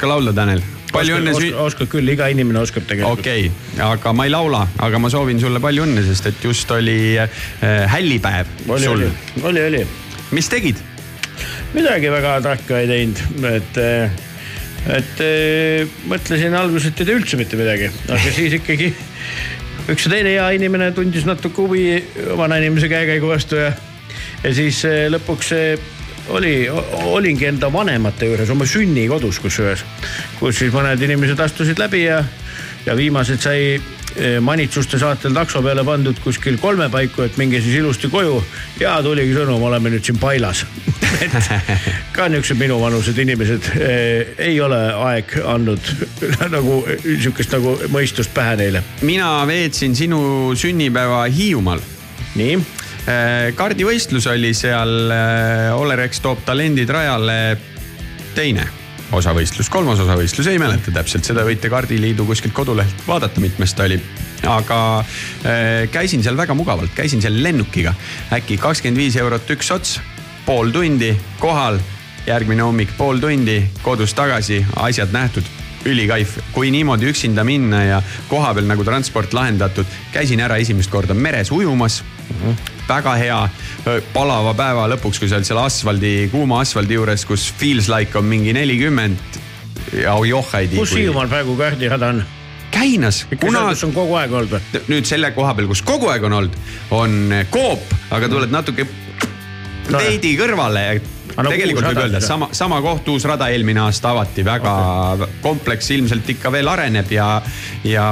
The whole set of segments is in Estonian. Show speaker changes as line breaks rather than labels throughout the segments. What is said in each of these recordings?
oska laulda, Tanel. palju õnne
oskad, küll, iga inimene oskab tegelikult
okei okay,, aga ma ei laula, aga ma soovin sulle palju õnne, sest et just oli äh, hällipäev
oli,
sul
oli, oli,
mis tegid?
midagi väga tarka ei teinud, et, et eh, mõtlesin alguses, et ei tee üldse mitte midagi, aga siis ikkagi üks teine hea inimene tundis natuke huvi vana inimese käekäigu vastu ja, ja siis eh, lõpuks eh, oli, olingi enda vanemate juures oma sünnikodus kusjuures, kus siis mõned inimesed astusid läbi ja, ja viimased sai eh, manitsuste saatel takso peale pandud kuskil kolme paiku, et minge siis ilusti koju ja tuligi sõnum, oleme nüüd siin Pailas et ka niisugused minuvanused inimesed eh, ei ole aeg andnud nagu niisugust nagu mõistust pähe neile.
mina veetsin sinu sünnipäeva Hiiumaal.
nii,
kardivõistlus oli seal, Olerex toob talendid rajale. Teine osavõistlus, kolmas osavõistlus, ei mäleta täpselt, seda võite Kardiliidu kuskilt kodulehelt vaadata, mitmes ta oli. aga äh, käisin seal väga mugavalt, käisin seal lennukiga, äkki kakskümmend viis eurot üks ots, pool tundi kohal, järgmine hommik pool tundi kodus tagasi, asjad nähtud ülikaif, kui niimoodi üksinda minna ja kohapeal nagu transport lahendatud, käisin ära esimest korda meres ujumas väga hea palava päeva lõpuks, kui sa oled seal asfaldi, kuuma asfaldi juures, kus feels like on mingi nelikümmend. ja joh ei tii.
kus Hiiumaal praegu kardirada on?
Käinas, kuna
kas on kogu aeg olnud või?
nüüd selle koha peal, kus kogu aeg on olnud, on Coop, aga tuled natuke
No
veidi kõrvale.
No
tegelikult võib öelda, sama, sama koht, uus rada eelmine aasta avati, väga okay. kompleks ilmselt ikka veel areneb ja, ja.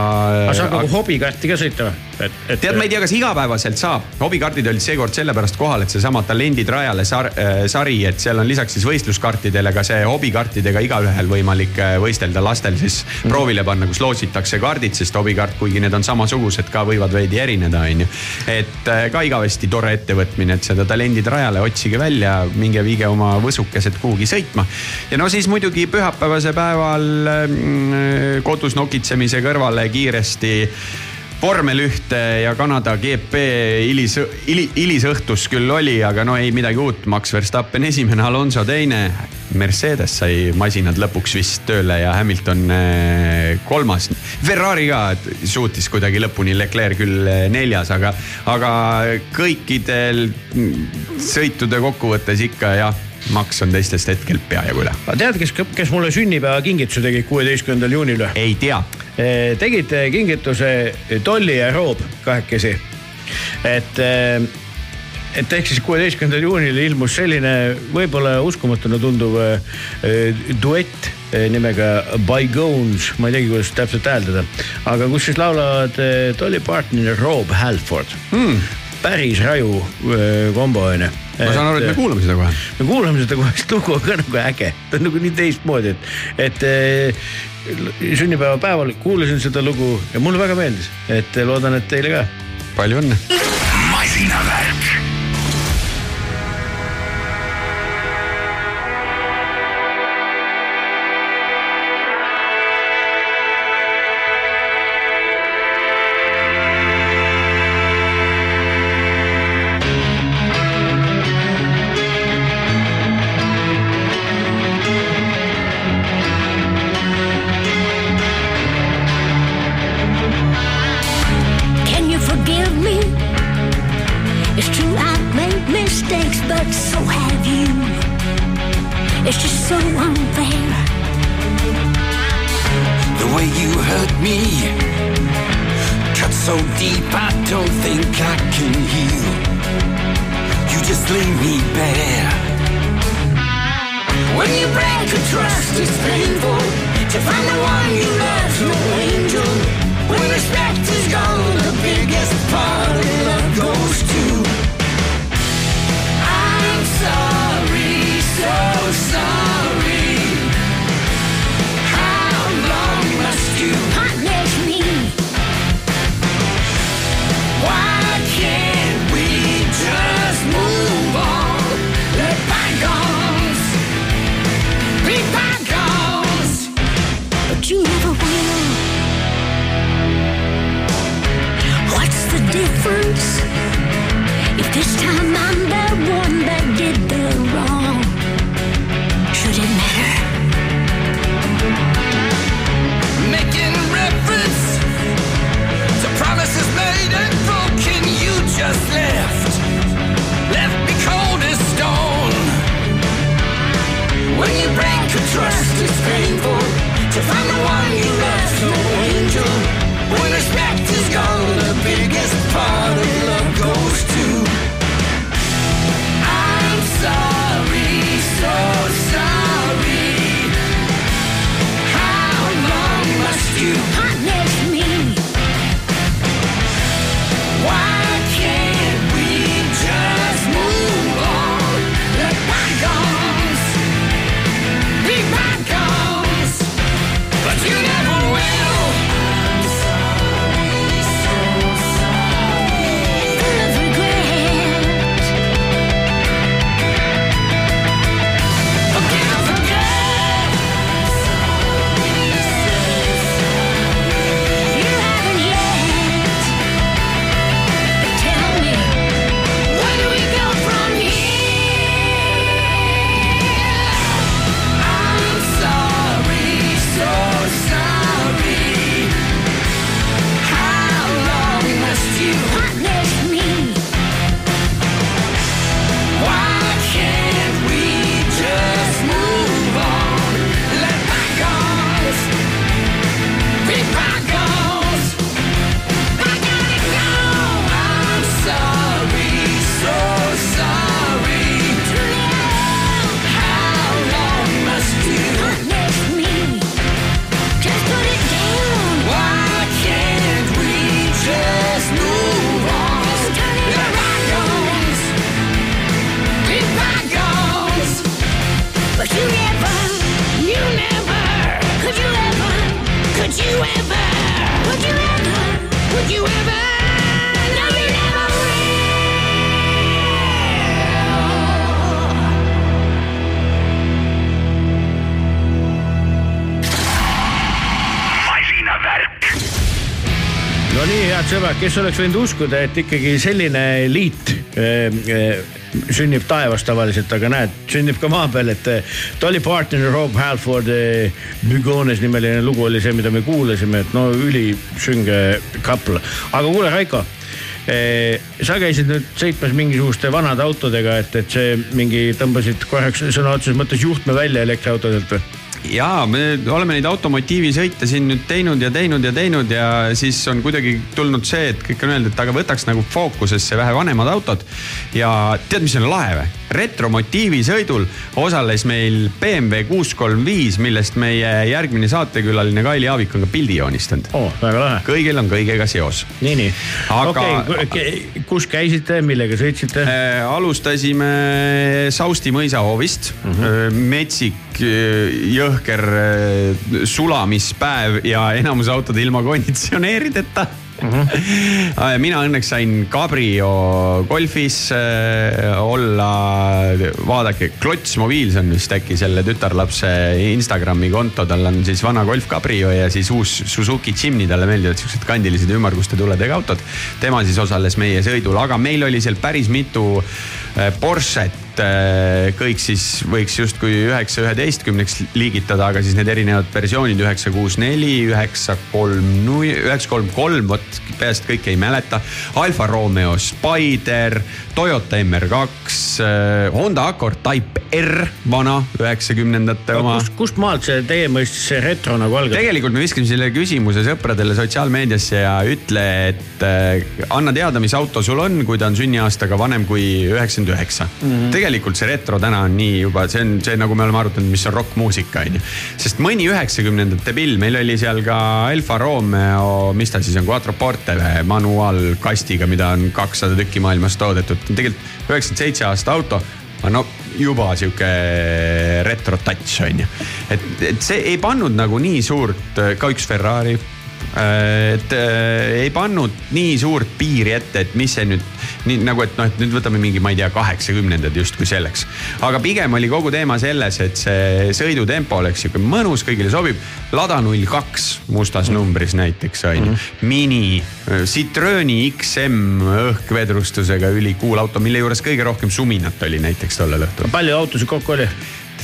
aga saab nagu hobikarti ka sõita või? et, et.
tead, ma ei tea, kas igapäevaselt saab, hobikaardid olid seekord sellepärast kohal, et seesama Talendid rajale sar, äh, sari, et seal on lisaks siis võistluskartidele ka see hobikaartidega igaühel võimalik äh, võistelda, lastel siis mm. proovile panna, kus loositakse kaardid, sest hobikaart, kuigi need on samasugused, ka võivad veidi erineda, on ju. et äh, ka igavesti tore ettevõtmine, et seda Talendid rajale otsige välja, minge viige oma võsukesed kuhugi sõitma. ja no siis muidugi pühapäevase päeval mm, kodus nokitsemise kõrvale kiiresti vormel ühte ja Kanada GP hilis, hilisõhtus küll oli, aga no ei midagi uut, Max Verstappen esimene, Alonso teine. Mercedes sai masinad lõpuks vist tööle ja Hamilton eh, kolmas. Ferrari ka suutis kuidagi lõpuni, Leclerc küll eh, neljas, aga, aga kõikidel mm, sõitude kokkuvõttes ikka jah, Max on teistest hetkel peajagu üle.
aga tead, kes, kes mulle sünnipäevakingituse tegi kuueteistkümnendal juunil või?
ei tea,
tegid eh, kingituse Tolli ja Roob kahekesi. et, et ehk siis kuueteistkümnendal juunil ilmus selline võib-olla uskumatuna tunduv duett nimega Bygones, ma ei teagi, kuidas täpselt hääldada, aga kus siis laulavad Dolly Parton ja Rob Halford hmm.. päris raju kombo onju.
Ma saan aru, et me kuulame seda kohe.
me kuulame seda kohe, sest lugu on ka nagu äge, ta on nagu nii teistmoodi, et, et eh, sünnipäevapäeval kuulasin seda lugu ja mulle väga meeldis, et loodan, et teile ka.
palju õnne.
masinavärk.
Deep, no
nii, head sõbrad, kes oleks võinud uskuda, et ikkagi selline liit äh, äh, sünnib taevas tavaliselt, aga näed, sünnib ka maa peal, et Dolly Parton ja Rob Halford Bugones nimeline lugu oli see, mida me kuulasime, et no ülisünge couple. aga kuule, Raiko eh, sa käisid nüüd sõitmas mingisuguste vanade autodega, et, et see mingi tõmbasid korraks sõna otseses mõttes juhtme välja elektriautodelt või?
Ja me oleme neid automotiivisõite siin nüüd teinud ja teinud ja teinud ja siis on kuidagi tulnud see, et kõik on öelnud, et aga võtaks nagu fookusesse vähe vanemad autod. ja tead, mis on lahe või? Retromotiivisõidul osales meil BMW kuus kolm viis, millest meie järgmine saatekülaline Kaili Aavik on ka pildi joonistanud.
oo, väga lahe.
kõigil on kõigega seos.
nii, nii.
Aga-
okei, kus käisite, millega sõitsite?
Äh, alustasime Sausti mõisahoovist mm, -hmm. metsik äh, jõhker äh, sulamispäev ja enamus autod ilma konditsioneerideta mm. -hmm. mina õnneks sain Cabrio golfis äh, olla, vaadake, Klots Mobiils on vist äkki selle tütarlapse Instagrami konto, tal on siis vana Golf Cabrio ja siis uus Suzuki Jimny, talle meeldivad siuksed kandilised ümmarguste tuledega autod. tema siis osales meie sõidul, aga meil oli seal päris mitu Porsche't, kõik siis võiks justkui üheksa üheteistkümneks liigitada, aga siis need erinevad versioonid üheksa kuus neli, üheksa kolm üheksa kolm kolm, vot peast kõike ei mäleta. Alfa Romeo Spider, Toyota MR2, Honda Accord Type R, vana üheksakümnendate oma
kust, kust maalt see teie mõistes see retro nagu algab?
tegelikult me viskame selle küsimuse sõpradele sotsiaalmeediasse ja ütle, et äh, anna teada, mis auto sul on, kui ta on sünniaastaga vanem kui üheksakümmend üheksa. tegelikult see retro täna on nii juba, see on see, nagu me oleme arutanud, mis on rokkmuusika on ju. sest mõni üheksakümnendate pill, meil oli seal ka Alfa Romeo, mis ta siis on, Quattroporte või manuaalkastiga, mida on kakssada tükki maailmas toodetud. tegelikult üheksakümmend seitse aasta auto aga no juba sihuke retro touch on ju. et, et see ei pannud nagu nii suurt, ka üks Ferrari. Et äh, ei pannud nii suurt piiri ette, et mis see nüüd nii nagu, et noh, et nüüd võtame mingi, ma ei tea, kaheksakümnendad justkui selleks. aga pigem oli kogu teema selles, et see sõidutempo oleks sihuke mõnus, kõigile sobib. Lada null kaks mustas numbris näiteks on ju, mini, Citrooni XM õhkvedrustusega ülikuul auto, mille juures kõige rohkem suminat oli näiteks tollel õhtul.
palju autosid kokku oli?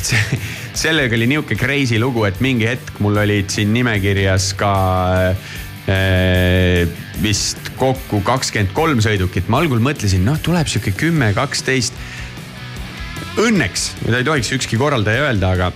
see- sellega oli nihuke crazy lugu, et mingi hetk mul olid siin nimekirjas ka äh, vist kokku kakskümmend kolm sõidukit, ma algul mõtlesin, noh, tuleb sihuke kümme, kaksteist. Õnneks, mida ei tohiks ükski korraldaja öelda, aga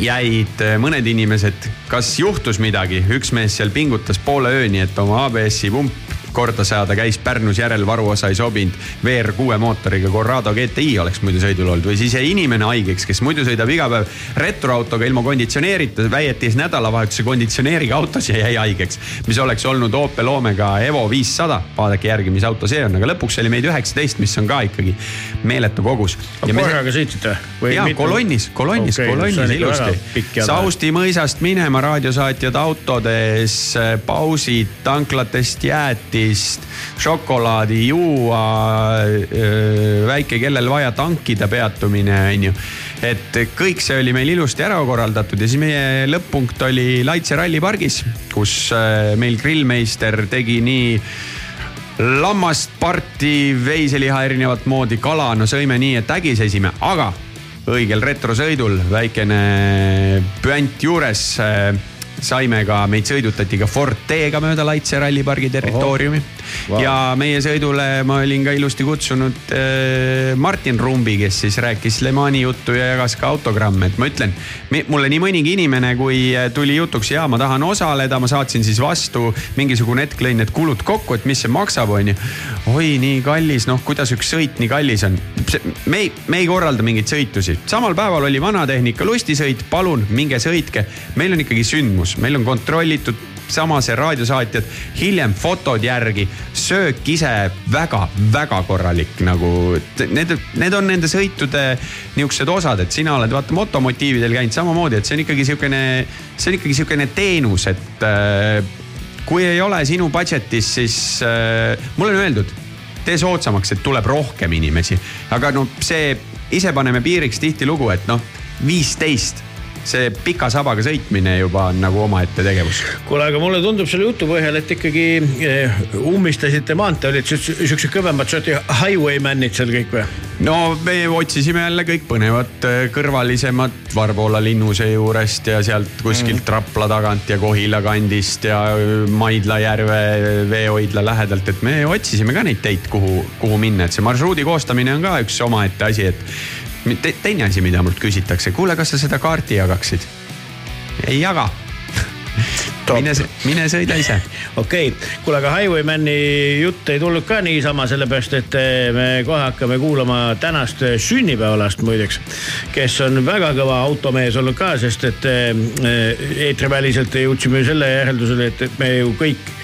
jäid äh, mõned inimesed, kas juhtus midagi, üks mees seal pingutas poole ööni, et oma ABS-i pump korda saada, käis Pärnus järel, varuosa ei sobinud. VR6 mootoriga Corrado GTI oleks muidu sõidul olnud või siis jäi inimene haigeks, kes muidu sõidab iga päev retroautoga ilma konditsioneerita, väietis nädalavahetuse konditsioneeriga autos ja jäi haigeks. mis oleks olnud Opel Omega Evo viissada, vaadake järgi, mis auto see on, aga lõpuks oli meid üheksateist, mis on ka ikkagi meeletu kogus.
korraga sõitsite või?
ja kolonnis, kolonnis okay,, kolonnis ilusti. Sausti mõisast minema raadiosaatjad autodes, pausid tanklatest jäätist, šokolaadi juua, väike, kellel vaja tankida peatumine, onju. et kõik see oli meil ilusti ära korraldatud ja siis meie lõpp-punkt oli Laitse rallipargis, kus meil grillmeister tegi nii lammast, parti, veiseliha erinevat moodi, kala, no sõime nii, et ägisesime, aga õigel retrosõidul väikene püant juures saime ka, meid sõidutati ka Fortega mööda Laitse rallipargi territooriumi
Vau.
ja meie sõidule ma olin ka ilusti kutsunud äh, Martin Rumbi, kes siis rääkis Le Mani juttu ja jagas ka autogramme, et ma ütlen, mulle nii mõnigi inimene, kui äh, tuli jutuks ja ma tahan osaleda, ma saatsin siis vastu mingisugune hetk lõin need kulud kokku, et mis see maksab, onju. oi, nii kallis, noh, kuidas üks sõit nii kallis on. me ei, me ei korralda mingeid sõitusi, samal päeval oli vanatehnika lustisõit, palun minge sõitke, meil on ikkagi sündmus, meil on kontrollitud sama see raadiosaatjad, hiljem fotod järgi, söök ise väga-väga korralik nagu. Need, need on nende sõitude niisugused osad, et sina oled vaata motomotiividel käinud samamoodi, et see on ikkagi sihukene, see on ikkagi sihukene teenus, et äh, kui ei ole sinu budget'is, siis äh, mulle on öeldud, tee soodsamaks, et tuleb rohkem inimesi, aga no see ise paneme piiriks tihtilugu, et noh, viisteist see pika sabaga sõitmine juba on nagu omaette tegevus.
kuule, aga mulle tundub selle jutu põhjal, et ikkagi eh, ummistasite maantee, olid siuksed kõvemad sorti highwayman'id seal kõik või?
no me otsisime jälle kõik põnevat äh, kõrvalisemat Varbola linnuse juurest ja sealt kuskilt mm. Rapla tagant ja Kohila kandist ja äh, Maidla järve veehoidla lähedalt, et me otsisime ka neid teid, kuhu, kuhu minna, et see marsruudi koostamine on ka üks omaette asi, et te, teine asi, mida mult küsitakse, kuule, kas sa seda kaarti jagaksid? ei jaga mine, mine sõida ise.
okei okay., kuule, aga Highwaymani jutt ei tulnud ka niisama, sellepärast et eh, me kohe hakkame kuulama tänast sünnipäevalast muideks. kes on väga kõva automees olnud ka, sest et eh, eetriväliselt jõudsime selle järeldusele, et, et me ju kõik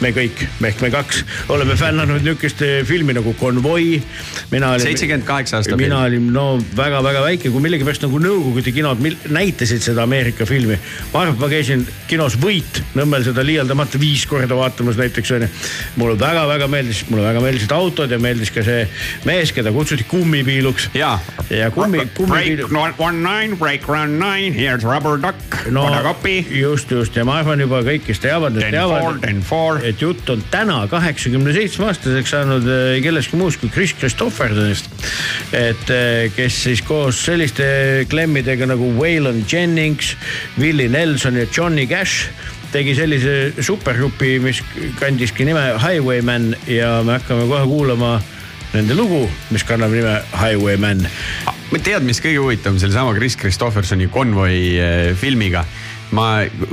me kõik, ehk me kaks oleme fännanud niisugust filmi nagu Konvoi.
seitsekümmend kaheksa aasta
mina olin no väga-väga väike, kui millegipärast nagu Nõukogude kinod näitasid seda Ameerika filmi. ma arvan, et ma käisin kinos Võit Nõmmel seda liialdamata viis korda vaatamas näiteks onju. mulle väga-väga meeldis, mulle väga meeldisid autod ja meeldis ka see mees, keda kutsuti kummipiiluks.
ja,
ja kummi, kummipiilu.
Break one nine, break one nine, here's rubber duck
no,. just, just ja ma arvan juba kõik, kes teavad, need teavad.
Ten four,
et jutt on täna kaheksakümne seitsme aastaseks saanud äh, kellestki muust kui Chris Christophersonist. et äh, kes siis koos selliste klemmidega nagu Waylon Jennings, Willie Nelson ja Johnny Cash tegi sellise supergrupi, mis kandiski nime Highwayman ja me hakkame kohe kuulama nende lugu, mis kannab nime Highwayman.
tead, mis kõige huvitavam sellesama Chris Christophersoni konvoi äh, filmiga ma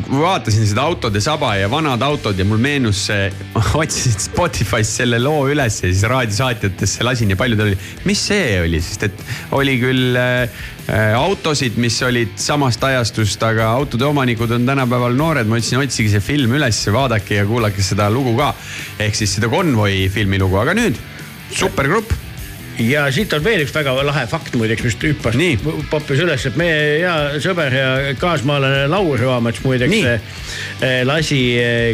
vaatasin seda autode saba ja vanad autod ja mul meenus see, otsisin Spotify'st selle loo üles ja siis raadiosaatjatesse lasin ja palju ta oli. mis see oli, sest et oli küll äh, autosid, mis olid samast ajastust, aga autode omanikud on tänapäeval noored. ma ütlesin, otsige see film üles, vaadake ja kuulake seda lugu ka. ehk siis seda konvoi filmi lugu, aga nüüd supergrupp
ja siit on veel üks väga lahe fakt muideks, mis hüppas, poppis üles, et meie hea sõber ja kaasmaalane Laur Joamets muideks eh, lasi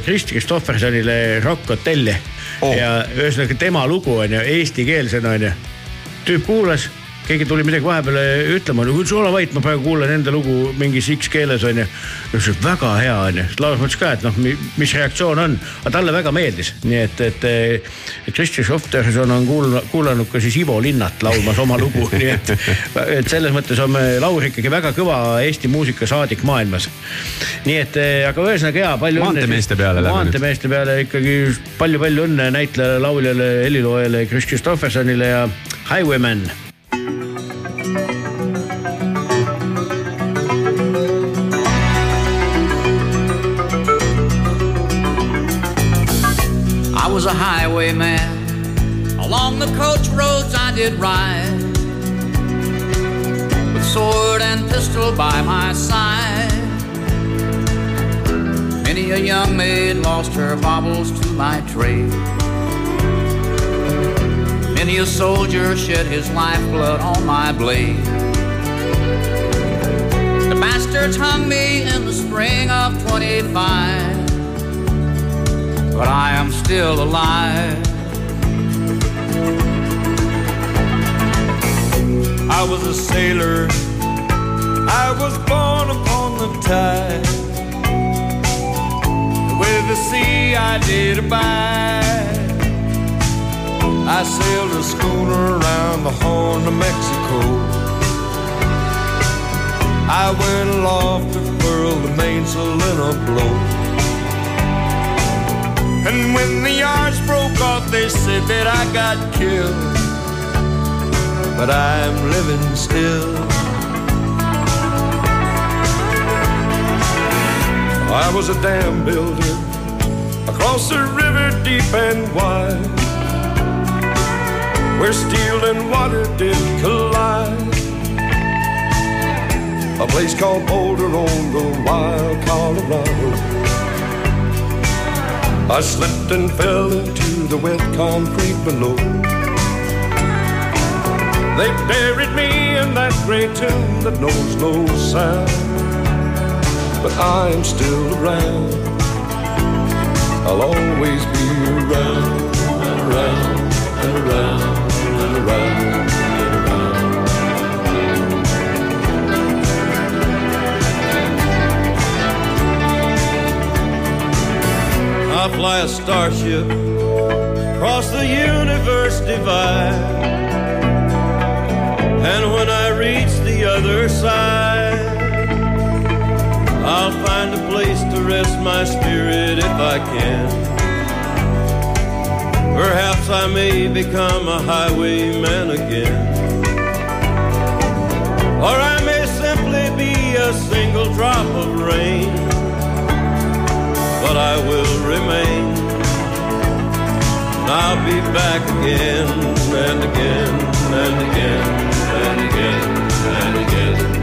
Krist eh, Kristoffersonile Rock Hotelli oh.. ja ühesõnaga tema lugu on ju eestikeelsena on ju. tüüp kuulas keegi tuli midagi vahepeale ütlema, no kuule ole vait, ma praegu kuulan enda lugu mingis X keeles onju. ütles, et väga hea onju, Lars mõtles ka, et noh, mis reaktsioon on, aga talle väga meeldis, nii et, et, Kristjan Schofterson on kuulanud, kuulanud ka siis Ivo Linnat laulmas oma lugu nii et, et selles mõttes on Laur ikkagi väga kõva Eesti muusikasaadik maailmas. nii et, aga ühesõnaga hea, palju
õnne. maanteemeeste peale lähme
nüüd. maanteemeeste peale ikkagi palju-palju õnne näitlejale, lauljale, heliloojale Kris Kristoffersonile ja Highwayman
Along the coach roads I did ride, with sword and pistol by my side. Many a young maid lost her baubles to my trade. Many a soldier shed his lifeblood on my blade. The bastards hung me in the spring of 25 but I am still alive.
I was a sailor, I was born upon the tide. With the sea I did abide. I sailed a schooner around the Horn of Mexico. I went aloft to furl the mainsail in a blow. And when the yards broke off, they said that I got killed. But I'm living still. I was a dam builder across a river deep and wide, where steel and water did collide. A place called Boulder on the wild Colorado. I slipped and fell into the wet concrete below. They buried me in that gray tomb that knows no sound. But I'm still around. I'll always be around around
fly a starship across the universe divide. And when I reach the other side, I'll find a place to rest my spirit if I can. Perhaps I may become a highwayman again. Or I may simply be a single drop of rain. But I will remain. And I'll be back again and again and again and again and again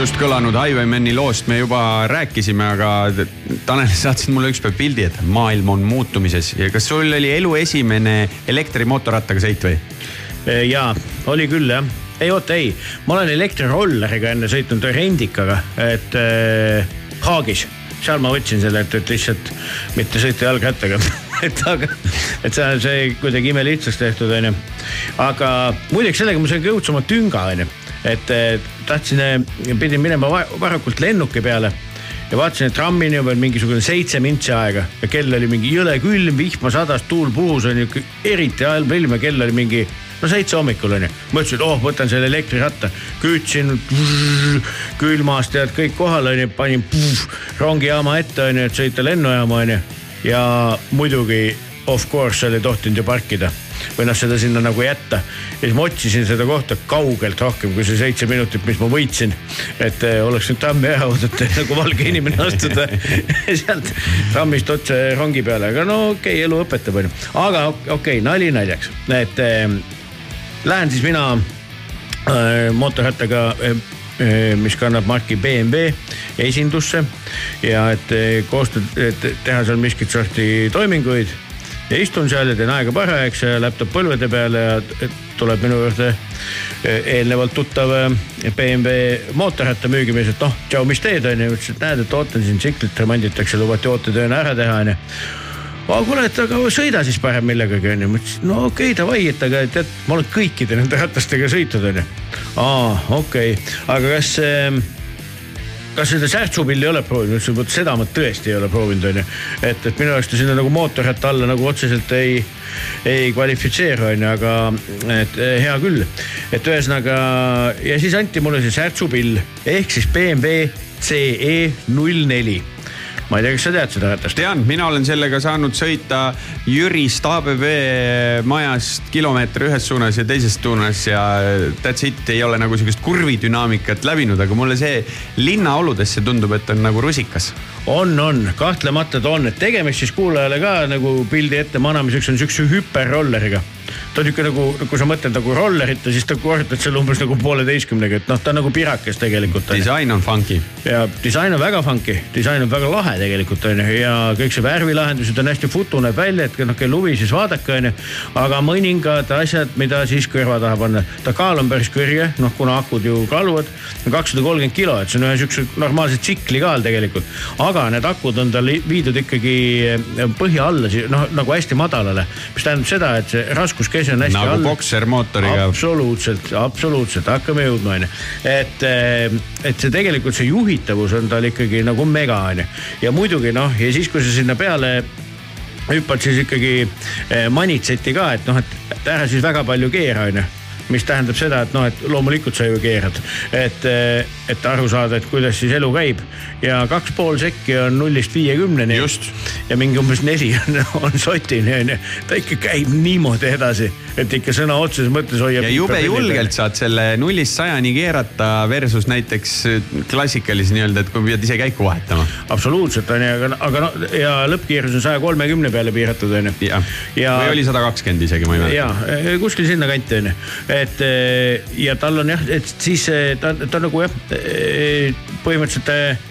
just kõlanud Highwaymani loost me juba rääkisime, aga Tanel saatsid mulle ükspäev pildi, et maailm on muutumises. Ja kas sul oli elu esimene elektrimootorrattaga sõit või?
ja oli küll jah, ei oota ei, ma olen elektrirolleriga enne sõitnud rendikaga, et äh, Haagis, seal ma võtsin selle, et, et lihtsalt mitte sõita jalgrattaga et aga, et on see kuidagi imelihtsaks tehtud onju. aga muideks sellega ma sain oma tünga onju, et tahtsin, pidin minema va- varakult lennuki peale ja vaatasin, et trammini on veel mingisugune seitse mintsi aega ja kell oli mingi jõle külm, vihma sadas, tuul puhus onju, eriti halb ilm ja kell oli mingi no seitse hommikul onju. mõtlesin, et oh, võtan selle elektriratta, kütsin külmas tead kõik kohal onju, panin puh, rongijaama ette onju, et sõita lennujaama onju ja muidugi of course seal ei tohtinud ju parkida või noh, seda sinna nagu jätta. ja siis ma otsisin seda kohta kaugelt rohkem kui see seitse minutit, mis ma võitsin. et eh, oleks nüüd trammi ära oodata nagu valge inimene astuda sealt trammist otse rongi peale, aga no okei okay,, elu õpetab onju. aga okei okay,, nali naljaks, et eh, lähen siis mina äh, mootorrattaga äh, äh, mis kannab marki BMW esindusse ja et äh, koostööd, teha seal miskit sorti toiminguid ja istun seal ja teen aega parajaks ja laptop põlvede peale ja tuleb minu juurde äh, eelnevalt tuttav äh, BMW mootorratta müügimees, et noh, tšau, mis teed onju, ütles, et näed, et ootan siin tsiklit remonditakse, lubati ootetööna ära teha onju aga kuule, et aga sõida siis parem millegagi onju, ma ütlesin, no okei okay, davai, et aga tead, ma olen kõikide nende ratastega sõitnud onju. aa, okei okay., aga kas äh, kas seda särtsupilli ei ole proovinud, vot seda ma tõesti ei ole proovinud, onju. et, et minu jaoks ta sinna nagu mootorratta alla nagu otseselt ei, ei kvalifitseeru, onju, aga et eh, hea küll. et ühesõnaga ja siis anti mulle see särtsupill ehk siis BMW CE null neli. Ma ei tea, kas sa tead seda ratast?
tean, mina olen sellega saanud sõita Jürist ABB majast kilomeeter ühes suunas ja teises suunas ja that's it, ei ole nagu sihukest kurvidünaamikat läbinud, aga mulle see linnaoludesse tundub, et on nagu rusikas.
on, on, kahtlemata ta on, et tegemist siis kuulajale ka nagu pildi ette manamiseks on siukse hüperrolleriga. Ta on niuke nagu, kui sa mõtled nagu rollerit ja siis ta korrutad selle umbes nagu pooleteistkümnega, et noh, ta on nagu pirakas tegelikult.
disain on funky.
ja disain on väga funky, disain on väga lahe tegelikult onju ja kõik see värvilahendused on hästi futu näeb välja, et noh, kel huvi, siis vaadake onju. aga mõningad asjad, mida siis kõrva taha panna, ta kaal on päris kõrge, noh kuna akud ju kaaluvad kakssada kolmkümmend kilo, et see on ühe siukse normaalse tsikli kaal tegelikult. aga need akud on tal viidud ikkagi põhja alla, noh nagu hästi madalale, mis tähendab seda, et see raskuskese on hästi
nagu
all
boksermootoriga.
absoluutselt, absoluutselt, hakkame jõudma, onju. et, et see tegelikult see juhitavus on tal ikkagi nagu mega, onju. ja muidugi noh, ja siis, kui sa sinna peale hüppad, siis ikkagi eh, manitseti ka, et noh, et ära siis väga palju keera, onju mis tähendab seda, et noh, et loomulikult sa ju keerad, et, et aru saada, et kuidas siis elu käib ja kaks pool sekki on nullist viiekümneni.
Just.
ja mingi umbes neli on, on sotini onju, ta ikka käib niimoodi edasi, et ikka sõna otseses mõttes hoiab.
ja jube julgelt saad selle nullist sajani keerata versus näiteks klassikalis nii-öelda, et kui pead ise käiku vahetama.
absoluutselt onju, aga, aga no ja lõppkiirus on saja kolmekümne peale piiratud onju.
jah
Ja-,
või oli sada kakskümmend isegi, ma ei mäleta.
ja kuskil sinnakanti onju, et eh, ja tal on jah, et siis eh, ta, ta nagu jah, põhimõtteliselt eh,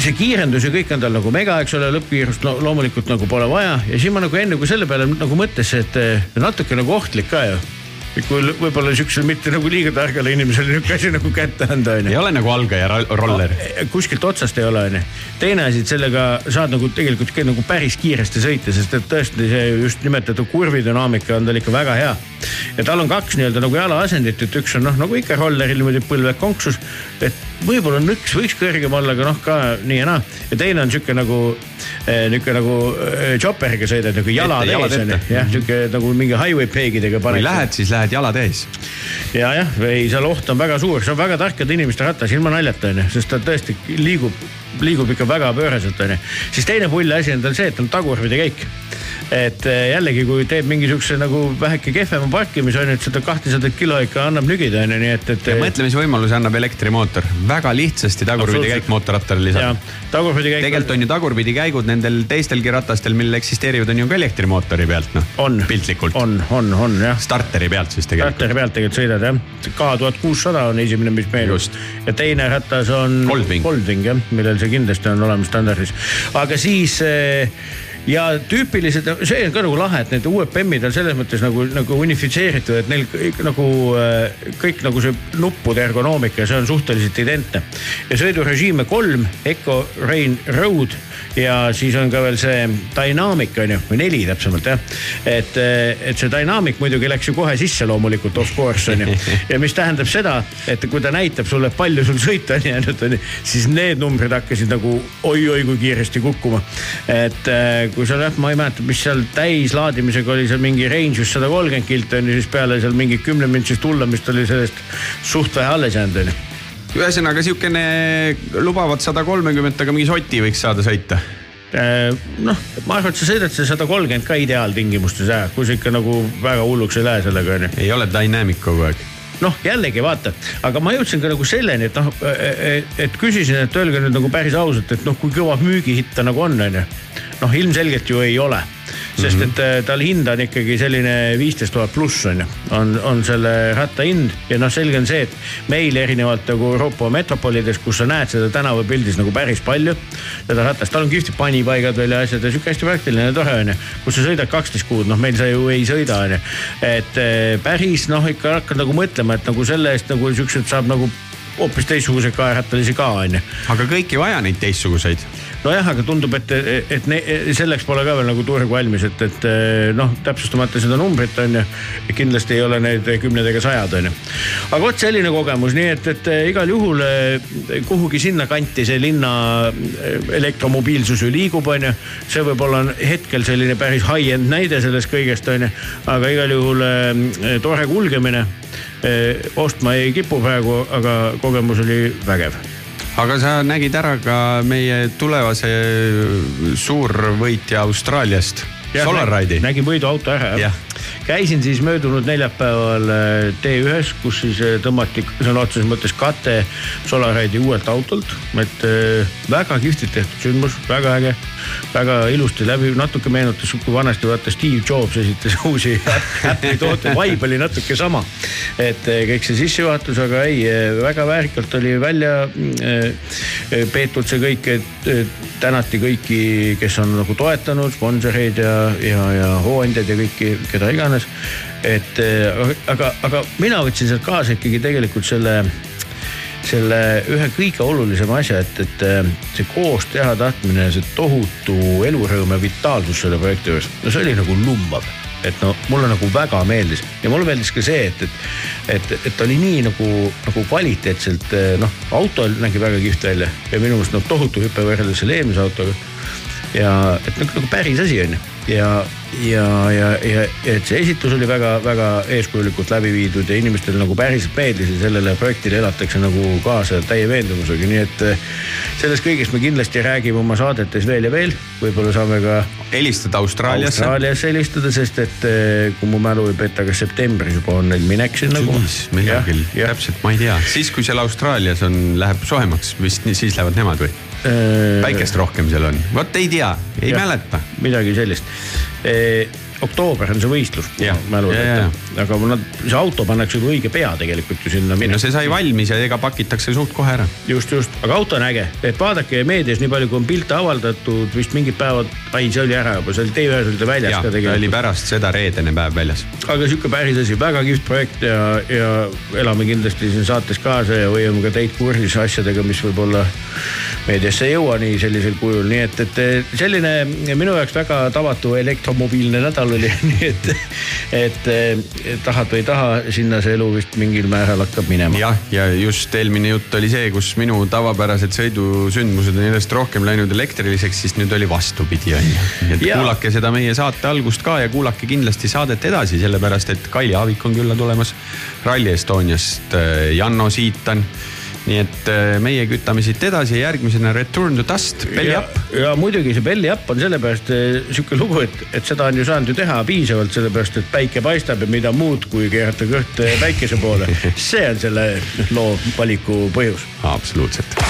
see kiirendus ja kõik on tal nagu mega, eks ole, lõppkiirust no, loomulikult nagu pole vaja. Ja siis ma nagu enne kui selle peale nagu mõtlesin, et eh, natuke nagu ohtlik ka ju võib-olla siuksele mitte nagu liiga targale inimesele niuke asi nagu kätte anda onju
ei ole nagu algaja ro- roller.
kuskilt otsast ei ole onju. teine asi, et sellega saad nagu tegelikult nagu päris kiiresti sõita, sest et tõesti see just nimetatud kurvidünaamika on tal ikka väga hea. ja tal on kaks nii-öelda nagu jalaasendit, et üks on noh, nagu ikka rolleril niimoodi põlved konksus. et võib-olla on üks, võiks kõrgem olla, aga noh ka nii ja naa. ja teine on sihuke nagu, nihuke nagu eh, chopperiga sõidad nagu jalad ees onju
ette..
jah, sihuke nagu mingi highway peegidega
kui
paned.
lähed, siis lähed jalad ees.
ja jah, ei seal oht on väga suur, see on väga tarkade inimeste ratas, ilma naljata onju, sest ta tõesti liigub, liigub ikka väga pööraselt onju. siis teine pull asi on tal see, et on tagurpidi käik. et eh, jällegi, kui teeb mingisuguse nagu väheke kehvema parkimise onju, et seda kahtesadat kilo ikka annab nügida onju, nii et, et.
mõtlemisvõimaluse annab elektrimootor, väga lihtsasti tagurpidi käik mootorrattale
ja
lisada.
tagurpidi käik.
tegelikult on ju tagurpidi käigud nendel teistelgi ratastel, millel eksisteerivad, on ju ka elektrimootori pealt noh.
on,
piltlikult.
on, on, on jah.
starteri pealt siis tegelikult.
starteri pealt tegelikult sõidad jah, K tuhat kuussada on esimene, mis meenub
Just..
ja teine ratas on
Goldwing.
Goldwing jah, millel see kindlasti on olemas standardis. aga siis eh, ja tüüpilised, see on ka nagu lahe, et need BEM-id on selles mõttes nagu, nagu unifitseeritud, et neil nagu eh, kõik nagu see nuppude ergonoomika, see on suhteliselt identne. ja sõidurežiime kolm, Eco, Rain, Road ja siis on ka veel see Dynamic on ju, või neli täpsemalt jah. et, et see Dynamic muidugi läks ju kohe sisse loomulikult off course on ju. ja mis tähendab seda, et kui ta näitab sulle, palju sul sõita on jäänud on ju, siis need numbrid hakkasid nagu oi-oi kui kiiresti kukkuma. et eh, kui sa jah, ma ei mäleta, mis seal täislaadimisega oli seal mingi range vist sada kolmkümmend kilti on ju, siis peale seal mingi kümneminutilist hullemist oli sellest suht vähe alles jäänud on ju
ühesõnaga siukene lubavad sada kolmekümmet, aga mingi soti võiks saada sõita.
Äh, noh, ma arvan, et sa sõidad see sada kolmkümmend ka ideaaltingimustes ära, kui sa ikka nagu väga hulluks ei lähe sellega onju.
ei ole dynamic kogu aeg.
noh, jällegi vaata, aga ma jõudsin ka nagu selleni, et noh, et küsisin, et öelge nüüd nagu päris ausalt, et noh, kui kõva müügihitt ta nagu on, onju. noh, ilmselgelt ju ei ole, sest et äh, tal hind on ikkagi selline viisteist tuhat pluss on ju, on, on selle ratta hind. Ja noh, selge on see, et meil erinevalt nagu Euroopa metropolides, kus sa näed seda tänavapildis nagu päris palju, seda ratast, tal on kihvtid panipaigad veel ja asjad ja sihuke hästi praktiline ja tore onju, kus sa sõidad kaksteist kuud, noh, meil sa ju ei sõida onju. et eh, päris noh, ikka hakkad nagu mõtlema, et nagu selle eest nagu siukseid saab nagu hoopis teistsuguseid kaerattalisi ka onju
aga kõik ei vaja neid teistsuguseid.
nojah, aga tundub, et, et ne, selleks pole ka veel nagu turg valmis, et, et noh, täpsustamata seda numbrit on ju. kindlasti ei ole need kümned ega sajad on ju. aga vot selline kogemus, nii et, et igal juhul eh, kuhugi sinnakanti see linna eh, elektromobiilsus ju liigub, on ju. see võib-olla on hetkel selline päris high-end näide sellest kõigest on ju, aga igal juhul eh, tore kulgemine. ostma ei kipu praegu, aga kogemus oli vägev
aga sa nägid ära ka meie tulevase suurvõitja Austraaliast, Solaride'i.
nägin võiduauto ära jah
Jah.
käisin siis möödunud neljapäeval äh, T1-s, kus siis äh, tõmmati sõna otseses mõttes kate Solaride'i uuelt autolt, et äh, väga kihvtilt tehtud sündmus, väga äge, väga ilusti läbi, natuke meenutas, kui vanasti vaata Steve Jobs esitas uusi Apple'i tooteid, vibe oli natuke sama. et äh, kõik see sissejuhatus, aga ei, väga väärikalt oli välja äh, peetud see kõik, et tänati kõiki, kes on nagu toetanud, sponsoreid ja, ja, ja hooandjaid ja kõiki, keda iganes. et eh, aga, aga mina võtsin sealt kaasa ikkagi tegelikult selle, selle ühe kõige olulisema asja, et, et eh, see koos teha tahtmine see tohutu elurõõm ja vitaalsus selle projekti juures, no see oli nagu lummav et no mulle nagu väga meeldis ja mulle meeldis ka see, et, et, et, et oli nii nagu, nagu kvaliteetselt eh, noh, auto nägi väga kihvt välja ja minu meelest noh, tohutu hüpe võrreldes selle eelmise autoga. ja et nagu, nagu päris asi on ju ja, ja, ja, ja, et see esitus oli väga-väga eeskujulikult läbi viidud ja inimestele nagu päriselt meeldis ja sellele projektile elatakse nagu kaasa täie veendumusega, nii et eh, sellest kõigest me kindlasti räägime oma saadetes veel ja veel, võib-olla saame ka
helistada Austraaliasse.
Austraaliasse helistada, sest et eh, kui mu mälu ei peta, kas septembris juba on neil minek sinna.
sügis, millal küll, täpselt, ma ei tea, siis kui seal Austraalias on, läheb soojemaks, vist siis lähevad nemad või? Päikest rohkem seal on, vot ei tea, ei
Jah.
mäleta.
midagi sellist. oktoober on see võistlus
Jah.
mälu
Ja, ja,
ette. aga nad, see auto pannakse ju õige pea tegelikult ju sinna
ei no see sai valmis ja ega pakitakse suht kohe ära.
just, just, aga auto on äge, et vaadake meedias nii palju, kui on pilte avaldatud, vist mingid päevad, ai, see oli ära juba, see oli TV1-s oli ta väljas
ja
ka
ta oli
tegelikult.
pärast seda reedene päev väljas.
aga sihuke päris asi, väga kihvt projekt ja, ja elame kindlasti siin saates kaasa ja hoiame ka teid kursis asjadega, mis võib-olla meediasse ei jõua nii sellisel kujul, nii et, et selline minu jaoks väga tavatu elektromobiilne nädal oli, nii et, et, et tahad või ei taha, sinna see elu vist mingil määral hakkab minema.
jah, ja just eelmine jutt oli see, kus minu tavapärased sõidusündmused on järjest rohkem läinud elektriliseks, siis nüüd oli vastupidi on ju. nii et
Jaa.
kuulake seda meie saate algust ka ja kuulake kindlasti saadet edasi, sellepärast et Kaili Aavik on külla tulemas Rally Estoniast, Janno Siitan nii et äh, meie kütame siit edasi ja järgmisena Return to Dust, Belly
ja
Up.,
ja muidugi see belly up on sellepärast eh, sihuke lugu, et, et seda on ju saanud ju teha piisavalt, sellepärast et päike paistab ja mida muud, kui keerata kõht eh, päikese poole. see on selle loo valiku põhjus.
absoluutselt.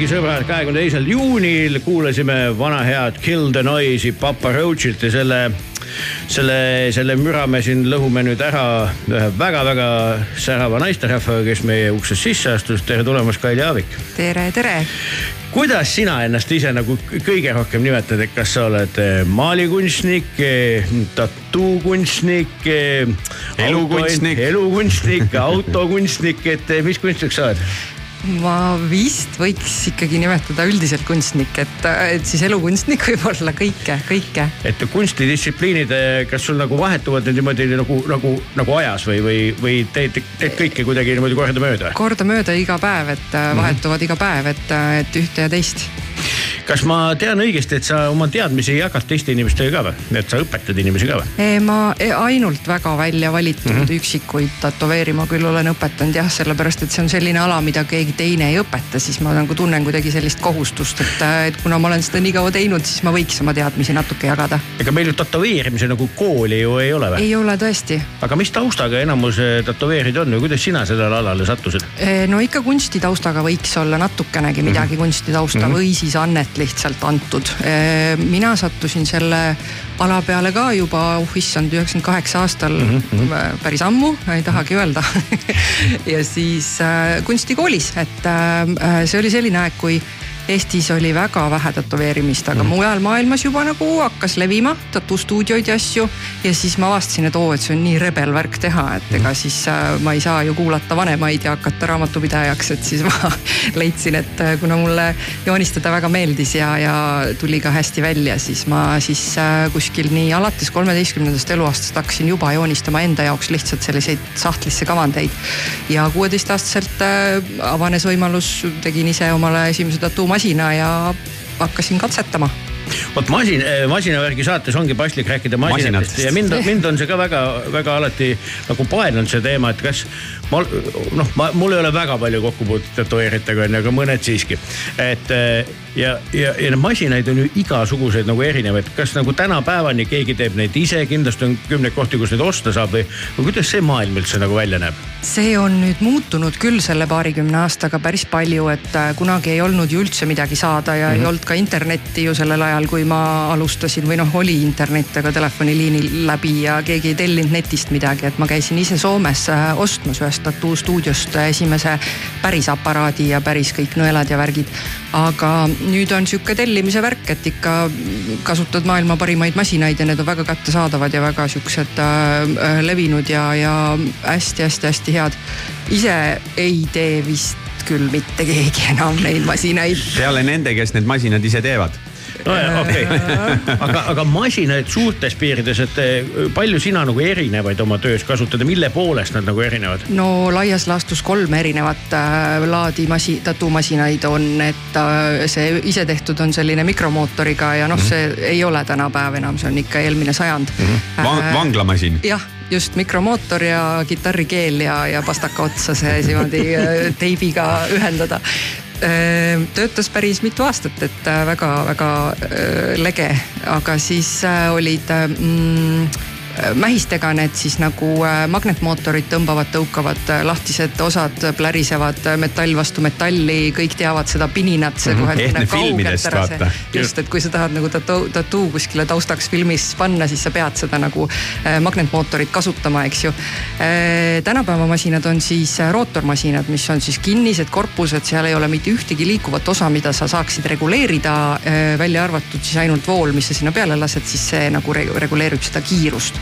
Masinavärgi sõbrad, kahekümne teisel juunil kuulasime vana head Kill the Noise'i Papa Roachilt ja selle, selle, selle müra me siin lõhume nüüd ära ühe väga-väga särava naisterahvaga, kes meie uksest sisse astus. tere tulemast, Kaili Aavik.
tere, tere.
kuidas sina ennast ise nagu kõige rohkem nimetad, et kas sa oled eh, maalikunstnik, tattookunstnik,
Elukunstnik.
elukunstnik, autokunstnik, et eh, mis kunstnik sa oled?
Ma vist võiks ikkagi nimetada üldiselt kunstnik, et, et siis elukunstnik võib olla kõike, kõike.
et kunstidistsipliinid, kas sul nagu vahetuvad nüüd niimoodi nagu, nagu, nagu ajas või, või, või teed, teed kõike kuidagi niimoodi kordamööda?
kordamööda iga päev, et
Mhm.
mm. vahetuvad iga päev, et, et ühte ja teist.
Kas ma tean õigesti, et sa oma teadmisi jagad teiste inimestega ka või, et sa õpetad inimesi ka või?
E, ma e, ainult väga välja valitud mm. -hmm. üksikuid tätoveerima küll olen õpetanud jah, sellepärast et see on selline ala, mida keegi teine ei õpeta, siis ma nagu tunnen kuidagi sellist kohustust, et, et kuna ma olen seda nii kaua teinud, siis ma võiks oma teadmisi natuke jagada.
ega meil ju tätoveerimise nagu kooli ju ei ole või?
ei ole tõesti.
aga mis taustaga enamus eh, tätoveerid on või kuidas sina sellele alale sattusid?
E, no ikka kunstitaustaga võiks olla natukenegi midagi kunstitausta
Mhm.
või siis annet lihtsalt antud. mina sattusin selle ala peale ka juba, oh issand, üheksakümmend kaheksa aastal
Mhm,
äh, päris ammu, ei tahagi öelda ja siis äh, kunstikoolis, et äh, see oli selline aeg, kui Eestis oli väga vähe tätoveerimist, aga
Mhm.
mujal maailmas juba nagu hakkas levima tatuustuudioid ja asju. ja siis ma avastasin, et oo, et see on nii rebel värk teha, et ega siis äh, ma ei saa ju kuulata vanemaid ja hakata raamatupidajaks, et siis ma leidsin, et äh, kuna mulle joonistada väga meeldis ja, ja tuli ka hästi välja, siis ma siis äh, kuskil nii alates kolmeteistkümnendast eluaastast hakkasin juba joonistama enda jaoks lihtsalt selliseid sahtlisse kavandeid. ja kuueteistaastaselt avanes võimalus, tegin ise omale esimese tattoomasina ja hakkasin katsetama
vot masin, masinavärgi saates ongi paslik rääkida masinatest
Masinatest.
ja mind, mind on see ka väga-väga alati nagu paelunud see teema, et kas ma noh, ma, mul ei ole väga palju kokkupuutet tätoveerijatega onju, aga mõned siiski. et eh, ja, ja, ja neid masinaid on ju igasuguseid nagu erinevaid, kas nagu tänapäevani keegi teeb neid ise, kindlasti on kümneid kohti, kus neid osta saab või, või kuidas see maailm üldse nagu välja näeb?
see on nüüd muutunud küll selle paarikümne aastaga päris palju, et äh, kunagi ei olnud ju üldse midagi saada ja mm -hmm. ei olnud ka internetti ju sellel ajal, kui ma alustasin või noh, oli internet, aga telefoniliini läbi ja keegi ei tellinud netist midagi, et ma käisin ise Soomes äh, ostmas ühest tattoo-stuudiost esimese päris aparaadi ja päris kõik nõelad ja värgid. aga nüüd on sihuke tellimise värk, et ikka kasutad maailma parimaid masinaid ja need on väga kättesaadavad ja väga siuksed äh, levinud ja, ja hästi-hästi-hästi head. ise ei tee vist küll mitte keegi enam neid masinaid.
peale nende, kes need masinad ise teevad
nojah, okei okay. aga, aga masinaid suurtes piirides, et eh, palju sina nagu erinevaid oma töös kasutad ja mille poolest nad nagu erinevad?
no laias laastus kolm erinevat äh, laadi masi-, tattoomasinaid on, et äh, see isetehtud on selline mikromootoriga ja noh, see ei ole tänapäev enam, see on ikka eelmine sajand
Van,
Äh,
vanglamasin
jah, just mikromootor ja kitarrikeel ja, ja pastaka otsa see niimoodi äh, teibiga ühendada. Töötas päris mitu aastat, et väga-väga lege, aga siis äh, olid mm, mähistega need siis nagu äh, magnetmootorid tõmbavad, tõukavad, äh, lahtised osad plärisevad äh, metall vastu metalli, kõik teavad seda pininat, see
Mhm.
kohe
Ehtne
tunneb kaugelt ära see. just, et kui sa tahad nagu tattoo, tattoo kuskile taustaks filmis panna, siis sa pead seda nagu äh, magnetmootorit kasutama, eks ju. tänapäeva masinad on siis äh, rootormasinad, mis on siis kinnised korpused, seal ei ole mitte ühtegi liikuvat osa, mida sa saaksid reguleerida, välja arvatud siis ainult vool, mis sa sinna peale lased, siis see nagu re- reguleerib seda kiirust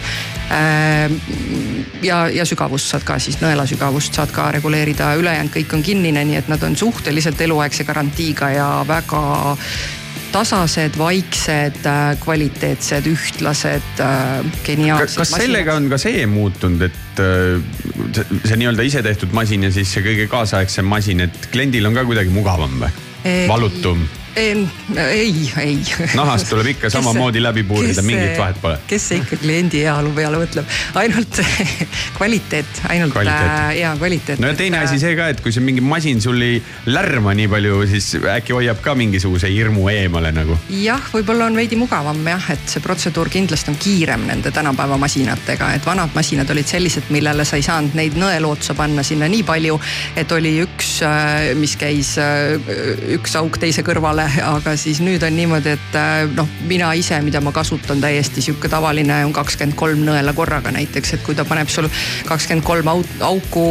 ja, ja sügavust saad ka siis, nõela sügavust saad ka reguleerida, ülejäänud kõik on kinnine, nii et nad on suhteliselt eluaegse garantiiga ja väga tasased, vaiksed, kvaliteetsed, ühtlased, geniaalsed.
kas sellega on ka see muutunud, et äh, see, see nii-öelda isetehtud masin ja siis see kõige kaasaegsem masin, et kliendil on ka kuidagi mugavam või? valutum
ei, ei,
nahast tuleb ikka samamoodi läbi puurida, mingit vahet pole.
kes see ikka kliendi heaolu peale mõtleb, ainult kvaliteet, ainult
Kvaliteet.
äh, hea kvaliteet.
no ja teine asi see ka, et kui see mingi masin sul ei lärma nii palju, siis äkki hoiab ka mingisuguse hirmu eemale nagu.
jah, võib-olla on veidi mugavam jah, et see protseduur kindlasti on kiirem nende tänapäeva masinatega, et vanad masinad olid sellised, millele sa ei saanud neid nõelootsa panna sinna nii palju, et oli üks, mis käis äh, üks auk teise kõrvale, aga siis nüüd on niimoodi, et äh, noh, mina ise, mida ma kasutan täiesti sihuke tavaline on kakskümmend kolm nõela korraga näiteks, et kui ta paneb sul kakskümmend kolm auku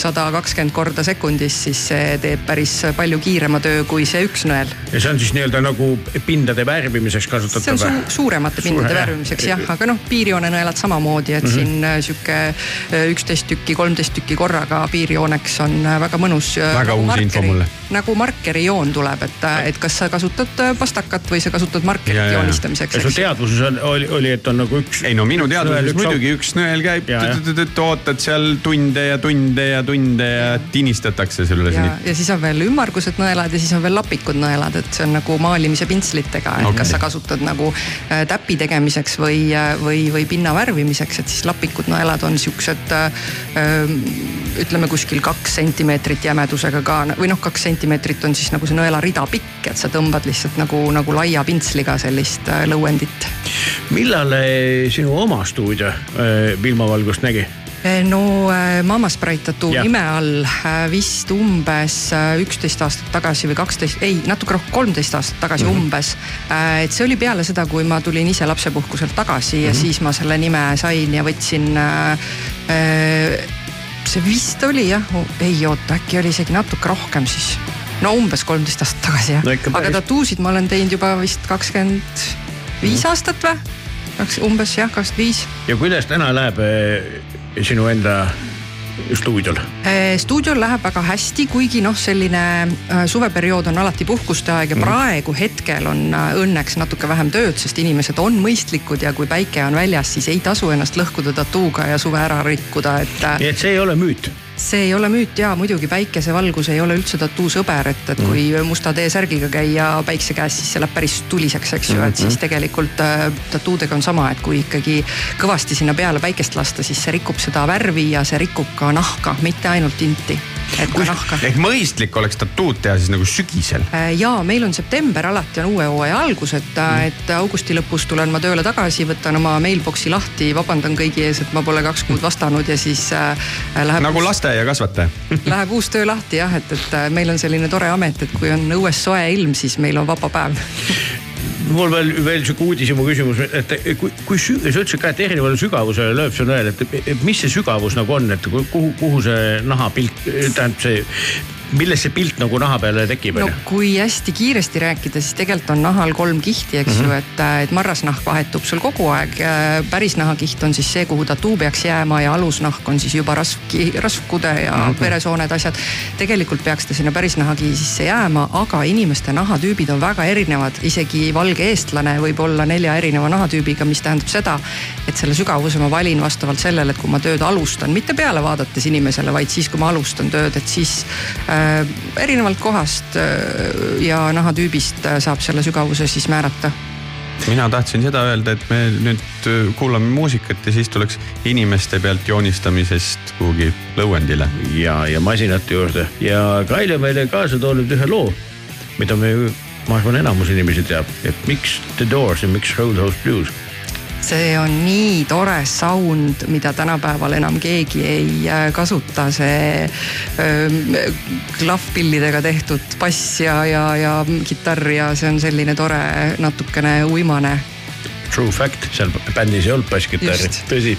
sada kakskümmend korda sekundis, siis see teeb päris palju kiirema töö kui see üks nõel
ja see on siis nii-öelda nagu pindade värvimiseks
see on
kasutatav
su suuremate pindade
Suure-
värvimiseks jah, aga noh, piirjoonenõelad samamoodi, et mm. -hmm. siin äh, sihuke äh, üksteist tükki, kolmteist tükki korraga piirjooneks on äh, väga mõnus.
Väga uus info mulle.
nagu markerijoon tuleb, et, et kas sa kasutad äh, pastakat või sa kasutad markerit
Ja, ja, ja.
joonistamiseks.
sul teadvuses on, oli, oli, et on nagu üks.
ei no minu teadvuses muidugi üks nõel käib ootad seal tunde ja tunde ja tunde ja tinistatakse sulle
ja
siin.
ja siis on veel ümmargused nõelad ja siis on veel lapikud nõelad, et see on nagu maalimise pintslitega, et okay. kas sa kasutad nagu äh, täpi tegemiseks või, või, või pinna värvimiseks, et siis lapikud nõelad on siuksed äh, ütleme kuskil kaks sentimeetrit jämedusega ka või noh, kaks sentimeetrit on siis nagu see nõelarida pikk, et sa tõmbad lihtsalt nagu, nagu laia pintsliga sellist äh, lõuendit
millal eh, sinu oma stuudio eh, ilmavalgust nägi?
no äh, Mama Sprite tattoo nime all äh, vist umbes äh, üksteist aastat tagasi või kaksteist, ei natuke rohkem, kolmteist aastat tagasi mm. -hmm. umbes. et see oli peale seda, kui ma tulin ise lapsepuhkuselt tagasi mm -hmm. ja
Mhm.
siis ma selle nime sain ja võtsin äh,. Äh, see vist oli jah, ei oota, äkki oli isegi natuke rohkem siis. No umbes kolmteist aastat tagasi jah
No
aga tattoosid ma olen teinud juba vist kakskümmend viis aastat või? umbes jah, kakskümmend viis
ja kuidas täna läheb eh, sinu enda stuudiol?
Eh, stuudiol läheb väga hästi, kuigi noh, selline äh, suveperiood on alati puhkuste aeg ja
Mhm.
mm. praegu hetkel on äh, õnneks natuke vähem tööd, sest inimesed on mõistlikud ja kui päike on väljas, siis ei tasu ennast lõhkuda tatuuga ja suve ära rikkuda, et äh,
nii et see ei ole müüt.
See ei ole müüt ja muidugi päikesevalgus ei ole üldse tattoo sõber, et, et kui musta T-särgiga käia päikse käes, siis see läheb päris tuliseks, eks ju, et siis tegelikult äh, tattoodega on sama, et kui ikkagi kõvasti sinna peale päikest lasta, siis see rikub seda värvi ja see rikub ka nahka, mitte ainult tinti, et ka nahka.
ehk mõistlik oleks tattood teha siis nagu sügisel.
ja meil on september alati on uue hooaja algus, et, et augusti lõpus tulen ma tööle tagasi, võtan oma mailbox'i lahti, vabandan kõigi ees, et ma pole kaks kuud vastanud ja siis äh, läheb
nagu lasteaiakasvataja.
Läheb uus töö lahti jah, et, et äh, meil on selline tore amet, et kui on õues soe ilm, siis meil on vaba päev.
mul veel, veel sihuke uudishimu küsimus, et kui, kui sü- sa ütlesid ka, et erinevale sügavusele lööb see nõel, et mis see sügavus nagu on, et kuhu, kuhu see nahapilt, tähendab see, millest see pilt nagu naha peale tekib,
no kui hästi kiiresti rääkida, siis tegelikult on nahal kolm kihti, eks mm -hmm. ju, et, et marrasnahk vahetub sul kogu aeg. päris nahakiht on siis see, kuhu tattoo peaks jääma ja alusnahk on siis juba rasvki, rasvkude ja mm -hmm. veresooned, asjad. tegelikult peaks ta sinna päris nahakihi sisse jääma, aga inimeste nahatüübid on väga erinevad, isegi valge eestlane võib olla nelja erineva nahatüübiga, mis tähendab seda, et selle sügavuse ma valin vastavalt sellele, et kui ma tööd alustan, mitte peale vaadates inimesele, vaid siis, kui ma alustan tööd, et siis äh, erinevalt kohast äh, ja nahatüübist äh, saab selle sügavuse siis määrata.
mina tahtsin seda öelda, et me nüüd äh, kuulame muusikat ja siis tuleks inimeste pealt joonistamisest kuhugi lõuendile.
ja, ja masinate juurde ja Kaili on meile kaasa toonud ühe loo, mida me, ma arvan, enamus inimesi teab, et miks The Doors ja miks Roadhouse Blues.
See on nii tore sound, mida tänapäeval enam keegi ei äh, kasuta, see äh, klahvpillidega tehtud bass ja, ja, ja kitarr ja see on selline tore natukene uimane.
True fact, seal bändis ei olnud basskitarri tõsi.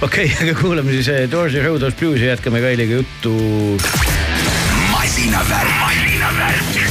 okei okay,, aga kuulame siis Doors ja Roadhouse Blues ja jätkame Kailiga juttu.
Masinavärk, masinavärk.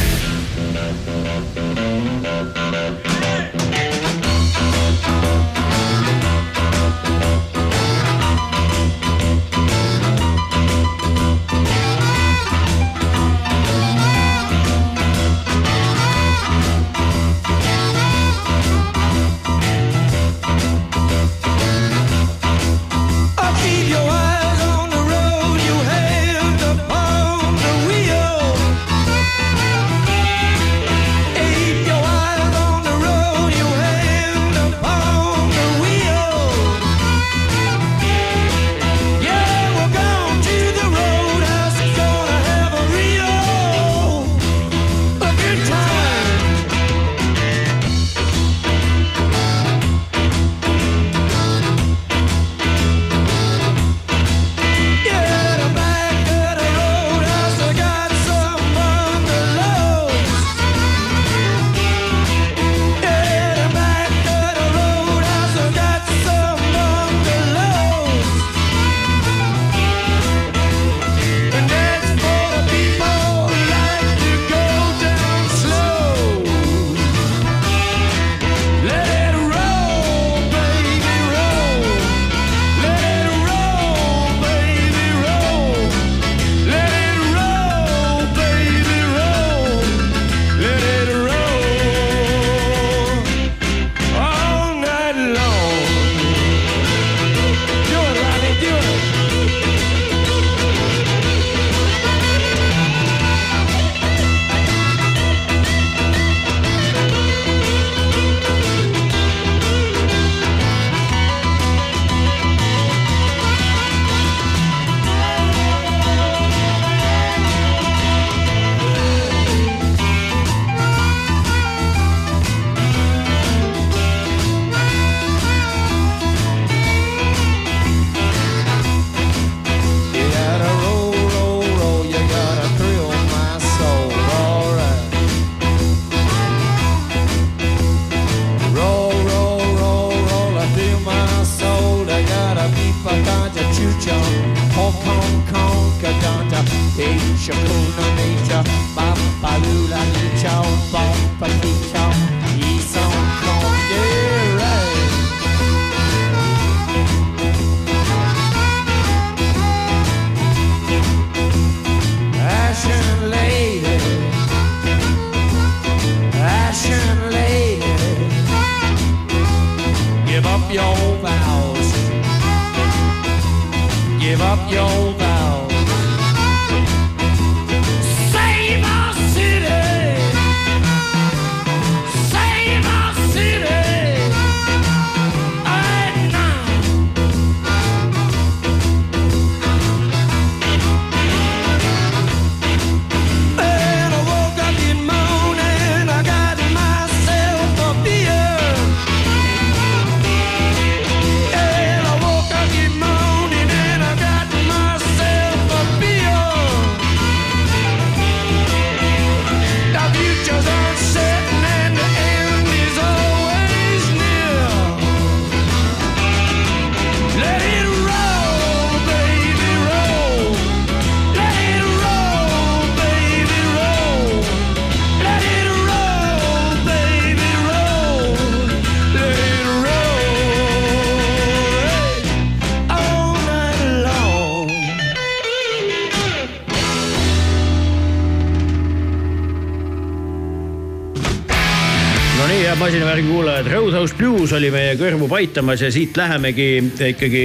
Blues oli meie kõrvu paitamas ja siit lähemegi ikkagi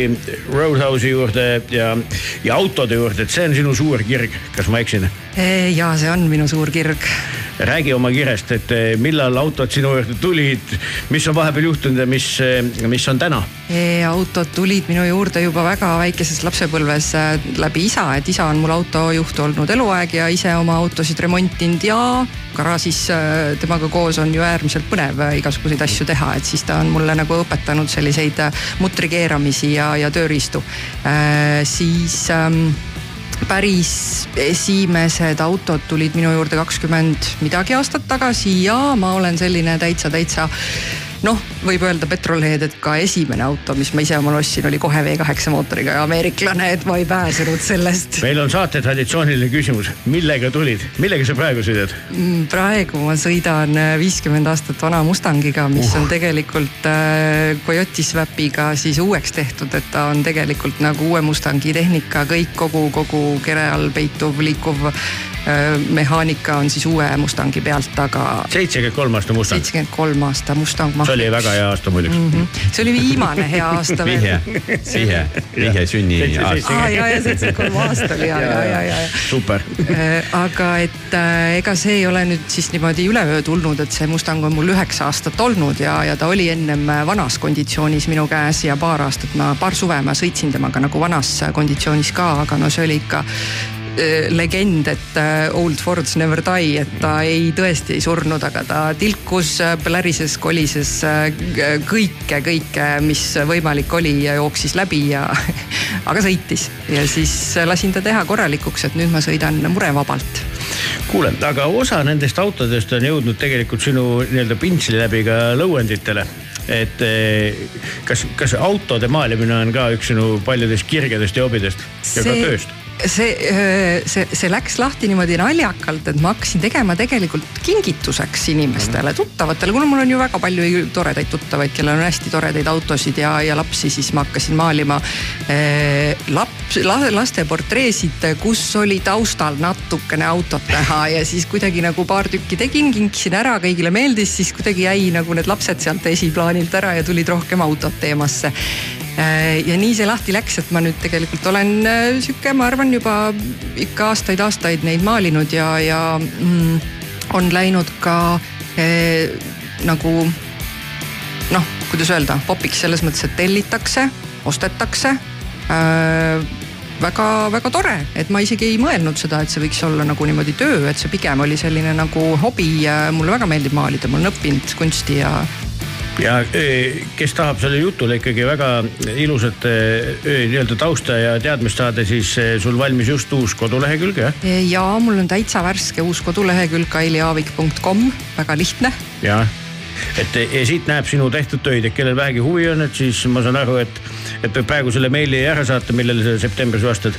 Roadhouse'i juurde ja, ja autode juurde, et see on sinu suur kirg, kas ma eksin?
ja see on minu suur kirg
räägi oma kirest, et eh, millal autod sinu juurde tulid, mis on vahepeal juhtunud ja mis, mis on täna?
e-autod tulid minu juurde juba väga väikeses lapsepõlves äh, läbi isa, et isa on mul autojuht olnud eluaeg ja ise oma autosid remontinud ja garaažis äh, temaga koos on ju äärmiselt põnev äh, igasuguseid asju teha, et siis ta on mulle nagu õpetanud selliseid äh, mutri keeramisi ja, ja tööriistu äh,. siis ähm, päris esimesed autod tulid minu juurde kakskümmend midagi aastat tagasi ja ma olen selline täitsa, täitsa noh, võib öelda petrolhead, et ka esimene auto, mis ma ise omale ostsin, oli kohe V8 mootoriga ja ameeriklane, et ma ei pääsenud sellest.
meil on saate traditsiooniline küsimus, millega tulid, millega sa praegu sõidad?
Mm, praegu ma sõidan äh, viiskümmend aastat vana Mustangiga, mis
Uh.
on tegelikult äh, Coyote Swapiga siis uueks tehtud, et ta on tegelikult nagu uue Mustangi tehnika, kõik kogu, kogu kere all peituv, liikuv mehaanika on siis uue Mustangi pealt, aga
seitsekümmend kolm aasta Mustang,
seitsekümmend kolm aasta Mustang
see oli väga hea aasta muideks mm.
-hmm. see oli viimane hea aasta veel
vihje, vihje, vihje sünniaasta.
aa ja, ja seitsekümmend kolm aasta oli ja, ja, ja, ja,
super.
aga et äh, ega see ei ole nüüd siis niimoodi üleöö tulnud, et see Mustang on mul üheksa aastat olnud ja, ja ta oli ennem vanas konditsioonis minu käes ja paar aastat ma, paar suve ma sõitsin temaga nagu vanas konditsioonis ka, aga no see oli ikka äh, legend, et äh, old Fords never die, et ta ei tõesti ei surnud, aga ta tilkus, plärises, kolises äh, kõike, kõike, mis võimalik oli ja jooksis läbi ja aga sõitis. Ja siis lasin ta teha korralikuks, et nüüd ma sõidan murevabalt.
Kuule, aga osa nendest autodest on jõudnud tegelikult sinu nii-öelda pintsli läbi ka lõuenditele. Et kas, kas autode maalimine on ka üks sinu paljudest kirgedest ja hobidest ja ka tööst?
see, see, see läks lahti niimoodi naljakalt, et ma hakkasin tegema tegelikult kingituseks inimestele, tuttavatele, kuna mul on ju väga palju toredaid tuttavaid, kellel on hästi toredaid autosid ja, ja lapsi, siis ma hakkasin maalima eh, laps, laste portreesid, kus oli taustal natukene autot näha ja siis kuidagi nagu paar tükki tegin, kinkisin ära, kõigile meeldis, siis kuidagi jäi nagu need lapsed sealt esiplaanilt ära ja tulid rohkem autod teemasse ja nii see lahti läks, et ma nüüd tegelikult olen äh, sihuke, ma arvan juba ikka aastaid-aastaid neid maalinud ja, ja mm, on läinud ka eh, nagu noh, kuidas öelda, popiks selles mõttes, et tellitakse, ostetakse äh, väga-väga tore, et ma isegi ei mõelnud seda, et see võiks olla nagu niimoodi töö, et see pigem oli selline nagu hobi. mulle väga meeldib maalida, ma olen õppinud kunsti ja
ja öö, kes tahab sellele jutule ikkagi väga ilusat öö, nii-öelda tausta ja teadmist saada, siis öö, sul valmis just uus kodulehekülg jah?
ja mul on täitsa värske uus kodulehekülg kailiaavik.com, väga lihtne.
jah, et ja siit näeb sinu tehtud töid, et kellel vähegi huvi on, et siis ma saan aru, et, et võib praegu selle meili ära saata, millele sa septembris vastad.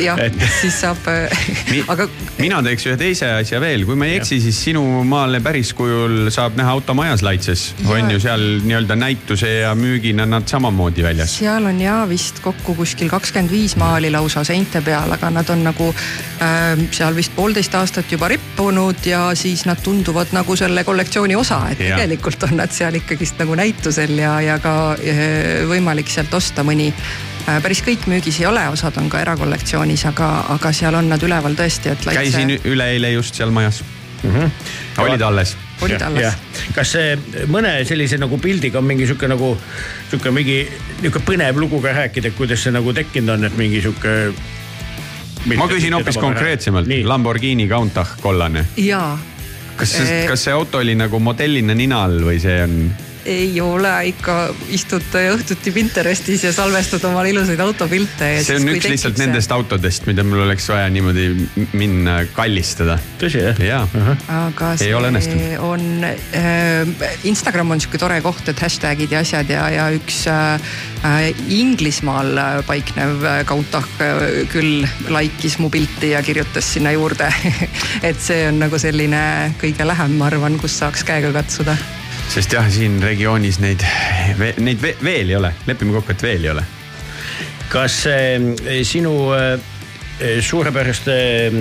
Jah
Et-,
siis saab, aga
mina teeks ühe teise asja veel, kui ma ei eksi, siis sinu maale päris kujul saab näha automajas Laitses. on ju seal nii-öelda näituse ja müügina nad samamoodi väljas.
seal on ja vist kokku kuskil kakskümmend viis maali lausa seinte peal, aga nad on nagu äh, seal vist poolteist aastat juba rippunud ja siis nad tunduvad nagu selle kollektsiooni osa, et
Jah.
tegelikult on nad seal ikkagist nagu näitusel ja, ja ka äh, võimalik sealt osta mõni äh, päris kõik müügis ei ole, osad on ka erakollektsioonis, aga, aga seal on nad üleval tõesti, et.
käisin üleeile just seal majas mm.
Mhm.
-hmm. olid alles.
olid alles.
kas see mõne sellise nagu pildiga on mingi sihuke nagu, sihuke mingi nihuke põnev lugu ka rääkida, et kuidas see nagu tekkinud on, et mingi sihuke.
ma küsin hoopis konkreetsemalt, Lamborghini Countach kollane.
jaa,
kas see, kas see auto oli nagu modellina nina all või see on?
Ei ole ikka, istud õhtuti Pinterestis ja salvestad omale ilusaid autopilte.
see on üks lihtsalt nendest autodest, mida mul oleks vaja niimoodi minna kallistada.
tõsi jah?
jaa.
aga
Ei ole
see
õnnestunud.
on äh,, Instagram on sihuke tore koht, et hashtag'id ja asjad ja, ja üks äh, Inglismaal paiknev äh, Countach äh, küll like'is mu pilti ja kirjutas sinna juurde. et see on nagu selline kõige lähem, ma arvan, kus saaks käega katsuda.
Sest jah, siin regioonis neid, neid ve- veel ei ole, lepime kokku, et veel ei ole.
kas äh, sinu äh, suurepärast äh,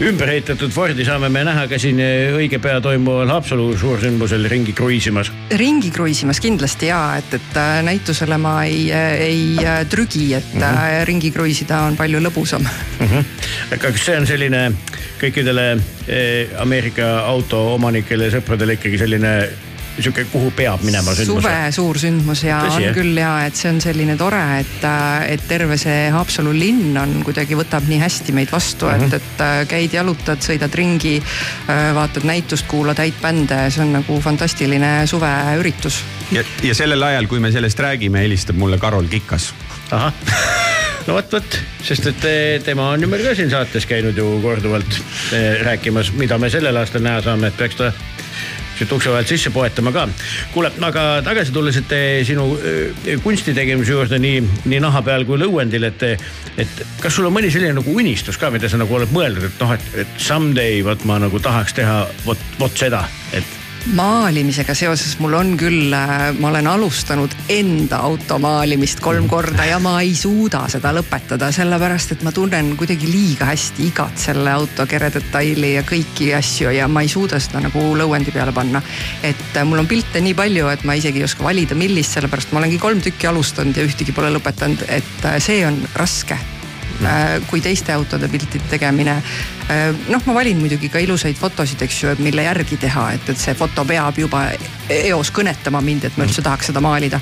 ümberehitatud Fordi saame me näha ka siin äh, õige pea toimuval Haapsalu suursündmusel ringi kruiisimas?
ringi kruiisimas kindlasti ja, et, et äh, näitusele ma ei, ei äh, trügi, et mm -hmm. ringi kruiisida on palju lõbusam
aga kas see on selline kõikidele Ameerika autoomanikele ja sõpradele ikkagi selline sihuke, kuhu peab minema sündmus?
suve suur sündmus ja
Tõsi,
on
jah?
küll ja et see on selline tore, et, et terve see Haapsalu linn on kuidagi võtab nii hästi meid vastu mm,
Mhm.
-hmm. et, et äh, käid, jalutad, sõidad ringi, vaatad näitust, kuulad häid bände, see on nagu fantastiline suveüritus.
ja, ja sellel ajal, kui me sellest räägime, helistab mulle Karol Kikas.
ahah, no vot, vot, sest et eh, tema on ju meil ka siin saates käinud ju korduvalt eh, rääkimas, mida me sellel aastal näha saame, et peaks ta siit ukse vahelt sisse poetama ka. kuule, aga tagasi tulles, et eh, sinu eh, kunsti tegemise juurde nii, nii naha peal kui lõuendil, et, et kas sul on mõni selline nagu unistus ka, mida sa nagu oled mõelnud, et noh, et, et someday vot ma nagu tahaks teha vot, vot seda, et
maalimisega seoses mul on küll, ma olen alustanud enda auto maalimist kolm korda ja ma ei suuda seda lõpetada, sellepärast et ma tunnen kuidagi liiga hästi igat selle auto keredetaili ja kõiki asju ja ma ei suuda seda nagu lõuendi peale panna. et äh, mul on pilte nii palju, et ma isegi ei oska valida, millist, sellepärast ma olengi kolm tükki alustanud ja ühtegi pole lõpetanud, et äh, see on raske Äh, kui teiste autode piltide tegemine. noh, ma valin muidugi ka ilusaid fotosid, eks ju, mille järgi teha, et, et see foto peab juba eos kõnetama mind, et ma üldse tahaks seda maalida.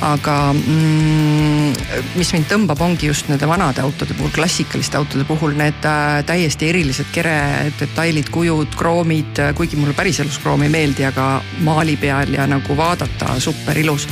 aga mm, mis mind tõmbab, ongi just nende vanade autode puhul, klassikaliste autode puhul need äh, täiesti erilised kere detailid, kujud, kroomid, kuigi mulle päriselus kroom ei meeldi, aga maali peal ja nagu vaadata super ilus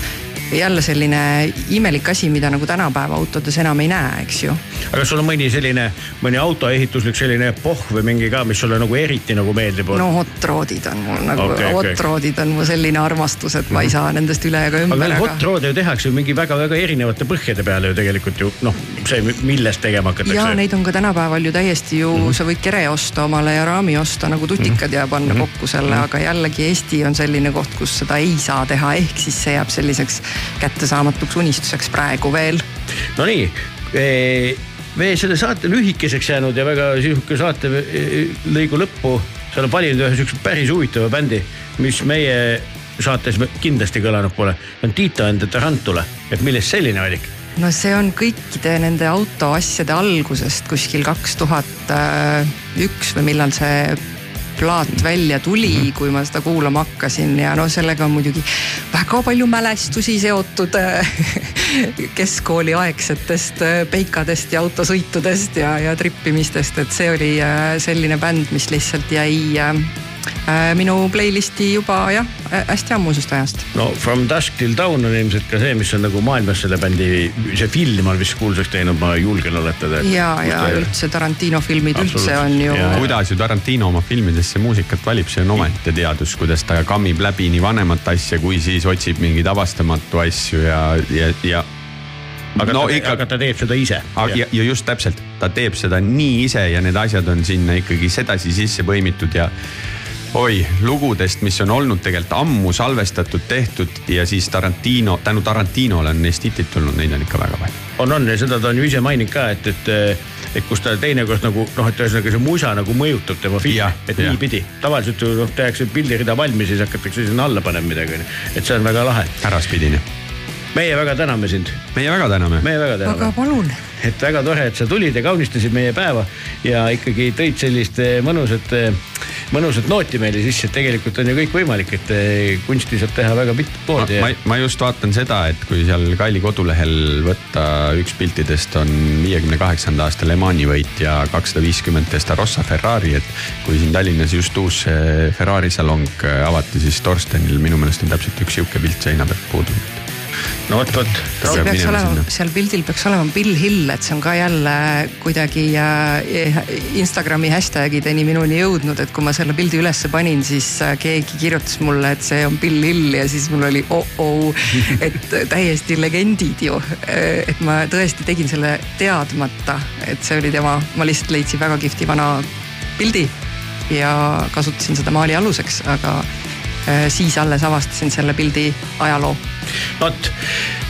jälle selline imelik asi, mida nagu tänapäeva autodes enam ei näe, eks ju.
aga kas sul on mõni selline, mõni autoehituslik selline pohh või mingi ka, mis sulle nagu eriti nagu meeldib?
no hot rod'id on mul nagu okay,, hot rod'id on mu selline armastus, et ma ei saa nendest üle ega
aga
ümber, aga
hot rod'e ju tehakse ju mingi väga-väga erinevate põhjade peale ju tegelikult ju noh, see, millest tegema
ja
hakatakse.
neid on ka tänapäeval ju täiesti ju mm, -hmm. sa võid kere osta omale ja raami osta nagu tutikad ja panna mm -hmm. kokku selle, aga jällegi Eesti on selline koht, kus seda ei saa teha, ehk siis see jääb selliseks kättesaamatuks unistuseks praegu veel.
Nonii, meie selle saate lühikeseks jäänud ja väga sihuke saate eh, lõigu lõppu, sa oled valinud ühe siukse päris huvitava bändi, mis meie saates kindlasti kõlanud pole, on Tito and the Tarantula, et millest selline valik?
no see on kõikide nende autoasjade algusest kuskil kaks tuhat üks või millal see plaat välja tuli, kui ma seda kuulama hakkasin. Ja no sellega on muidugi väga palju mälestusi seotud keskkooliaegsetest äh, peikadest ja autosõitudest ja, ja trippimistest, et see oli äh, selline bänd, mis lihtsalt jäi äh, äh, minu playlist'i juba jah, hästi ammusest ajast.
no From Dusk Till Dawn on ilmselt ka see, mis on nagu maailmas selle bändi, see film on vist kuulsaks teinud, ma julgen oletada.
ja, ja üldse Tarantino filmid üldse on ju.
kuidas ju Tarantino oma filmidesse muusikat valib, see on omaette teadus, kuidas ta kammib läbi nii vanemat asja, kui siis otsib mingeid avastamatu asju ja, ja, ja
aga
No
no, ta,
ikka-
aga ta teeb seda ise.
ja, ja just täpselt, ta teeb seda nii ise ja need asjad on sinna ikkagi sedasi sisse põimitud ja oi, lugudest, mis on olnud tegelikult ammu salvestatud, tehtud ja siis Tarantino, tänu Tarantinole on neist hitid tulnud, neid on ikka väga palju.
on, on ja seda ta on ju ise maininud ka, et, et, et kus ta teinekord nagu noh, et ühesõnaga see musa nagu mõjutab tema filmi et
jah.
niipidi. tavaliselt ju noh, tehakse pildirida valmis ja siis hakatakse sinna alla panema midagi onju, et see on väga lahe.
äraspidine.
Meie väga täname sind,
meie väga täname.
meie väga täname
aga. palun,
et väga tore, et sa tulid ja kaunistasid meie päeva ja ikkagi tõid sellist eh, mõnusat, mõnusat nooti meile sisse, et tegelikult on ju kõik võimalik, et eh, kunsti saab teha väga mitut poodi.
ma, ma just vaatan seda, et kui seal Kaili kodulehel võtta üks piltidest on viiekümne kaheksanda aasta Le Mani võit ja kakssada viiskümmend Testarossa Ferrari, et kui siin Tallinnas just uus see Ferrari salong äh, avati, siis Torstenil minu meelest on täpselt üks sihuke pilt seina pealt puudunud.
No vot, vot.
Peab
peaks olema seal pildil peaks olema Bill Hill, et see on ka jälle kuidagi äh, Instagrami hashtagideni minuni jõudnud, et kui ma selle pildi ülesse panin, siis äh, keegi kirjutas mulle, et see on Bill Hill ja siis mul oli oh-oh, et täiesti legendid ju. et ma tõesti tegin selle teadmata, et see oli tema, ma lihtsalt leidsin väga kihvti vana pildi ja kasutasin seda maali aluseks, aga äh, siis alles avastasin selle pildi ajaloo
vot,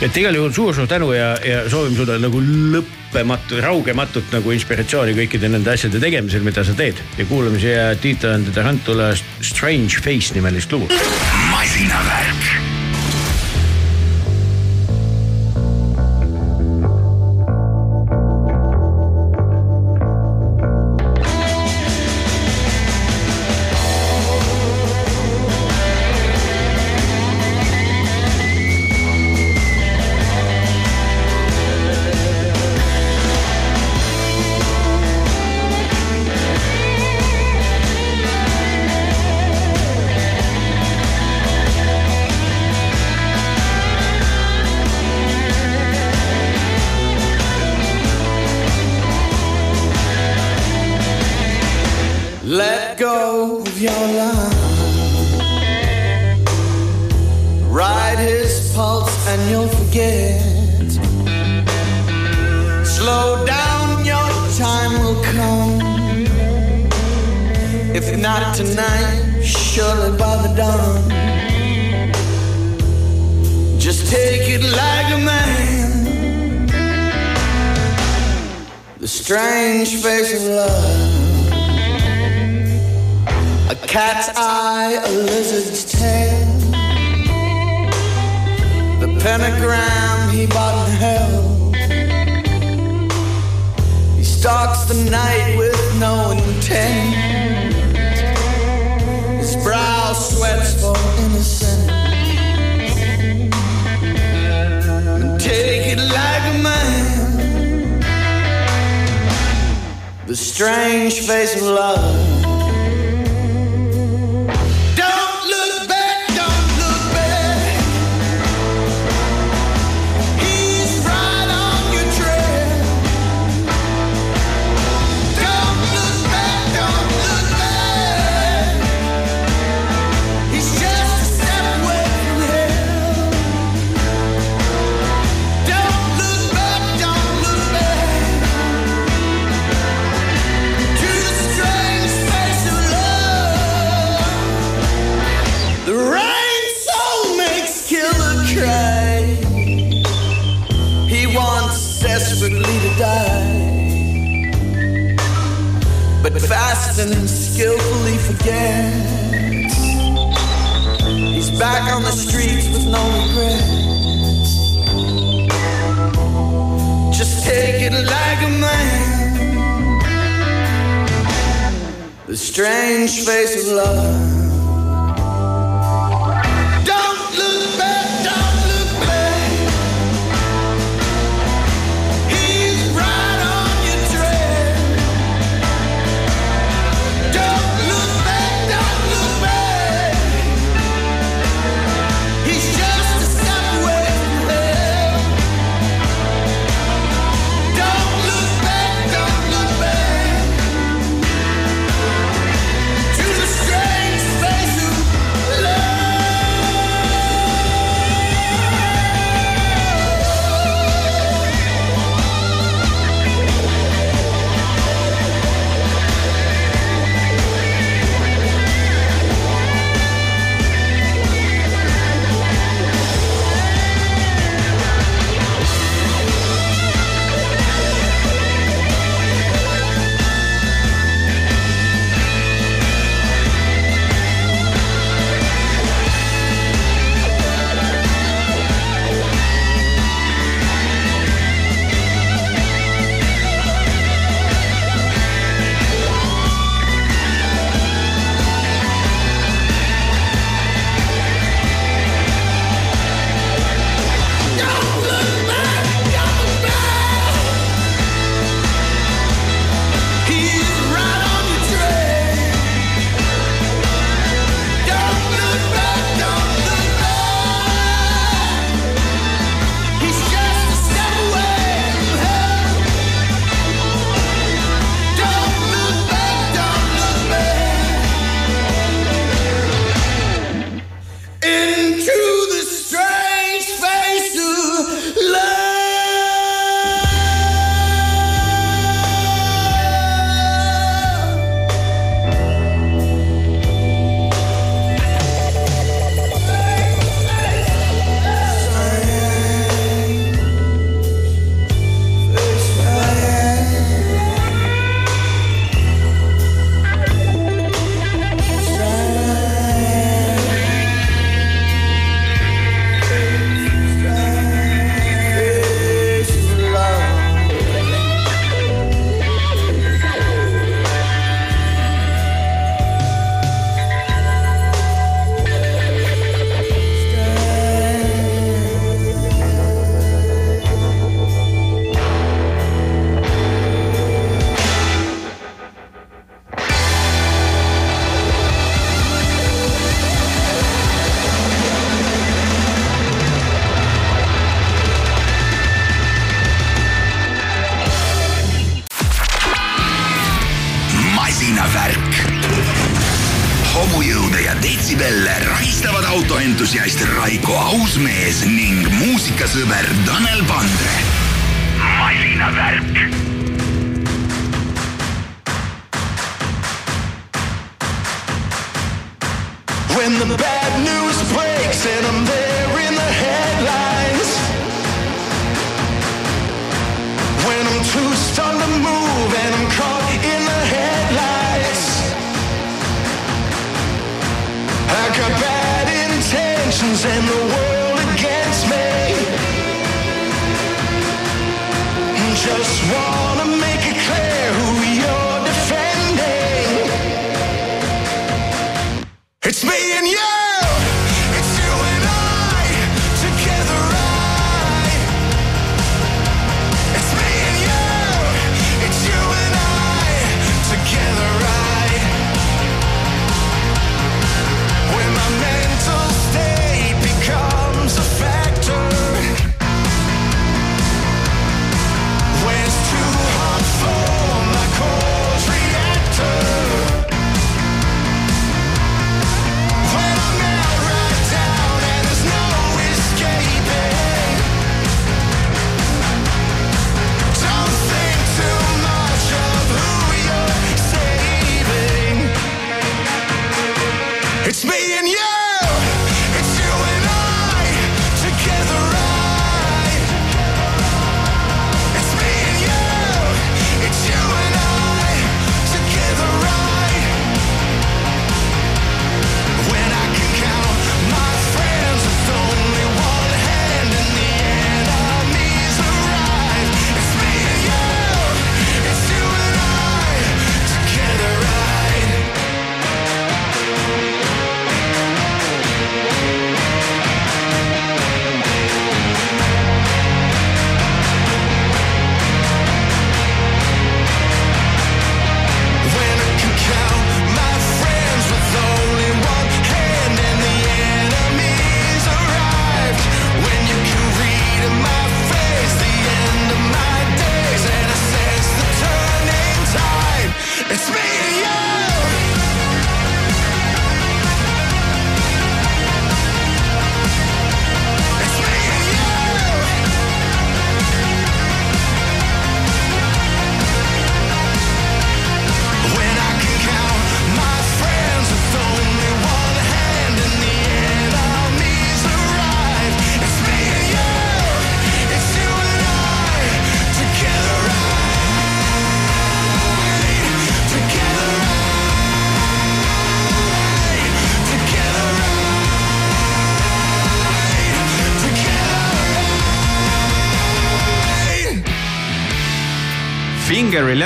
et igal juhul suur-suur tänu ja, ja soovime sulle nagu lõppematu, raugematut nagu inspiratsiooni kõikide nende asjade tegemisel, mida sa teed ja kuulame siia Tiit Tarantula Strange Face nimelist lugu.
masinavärk.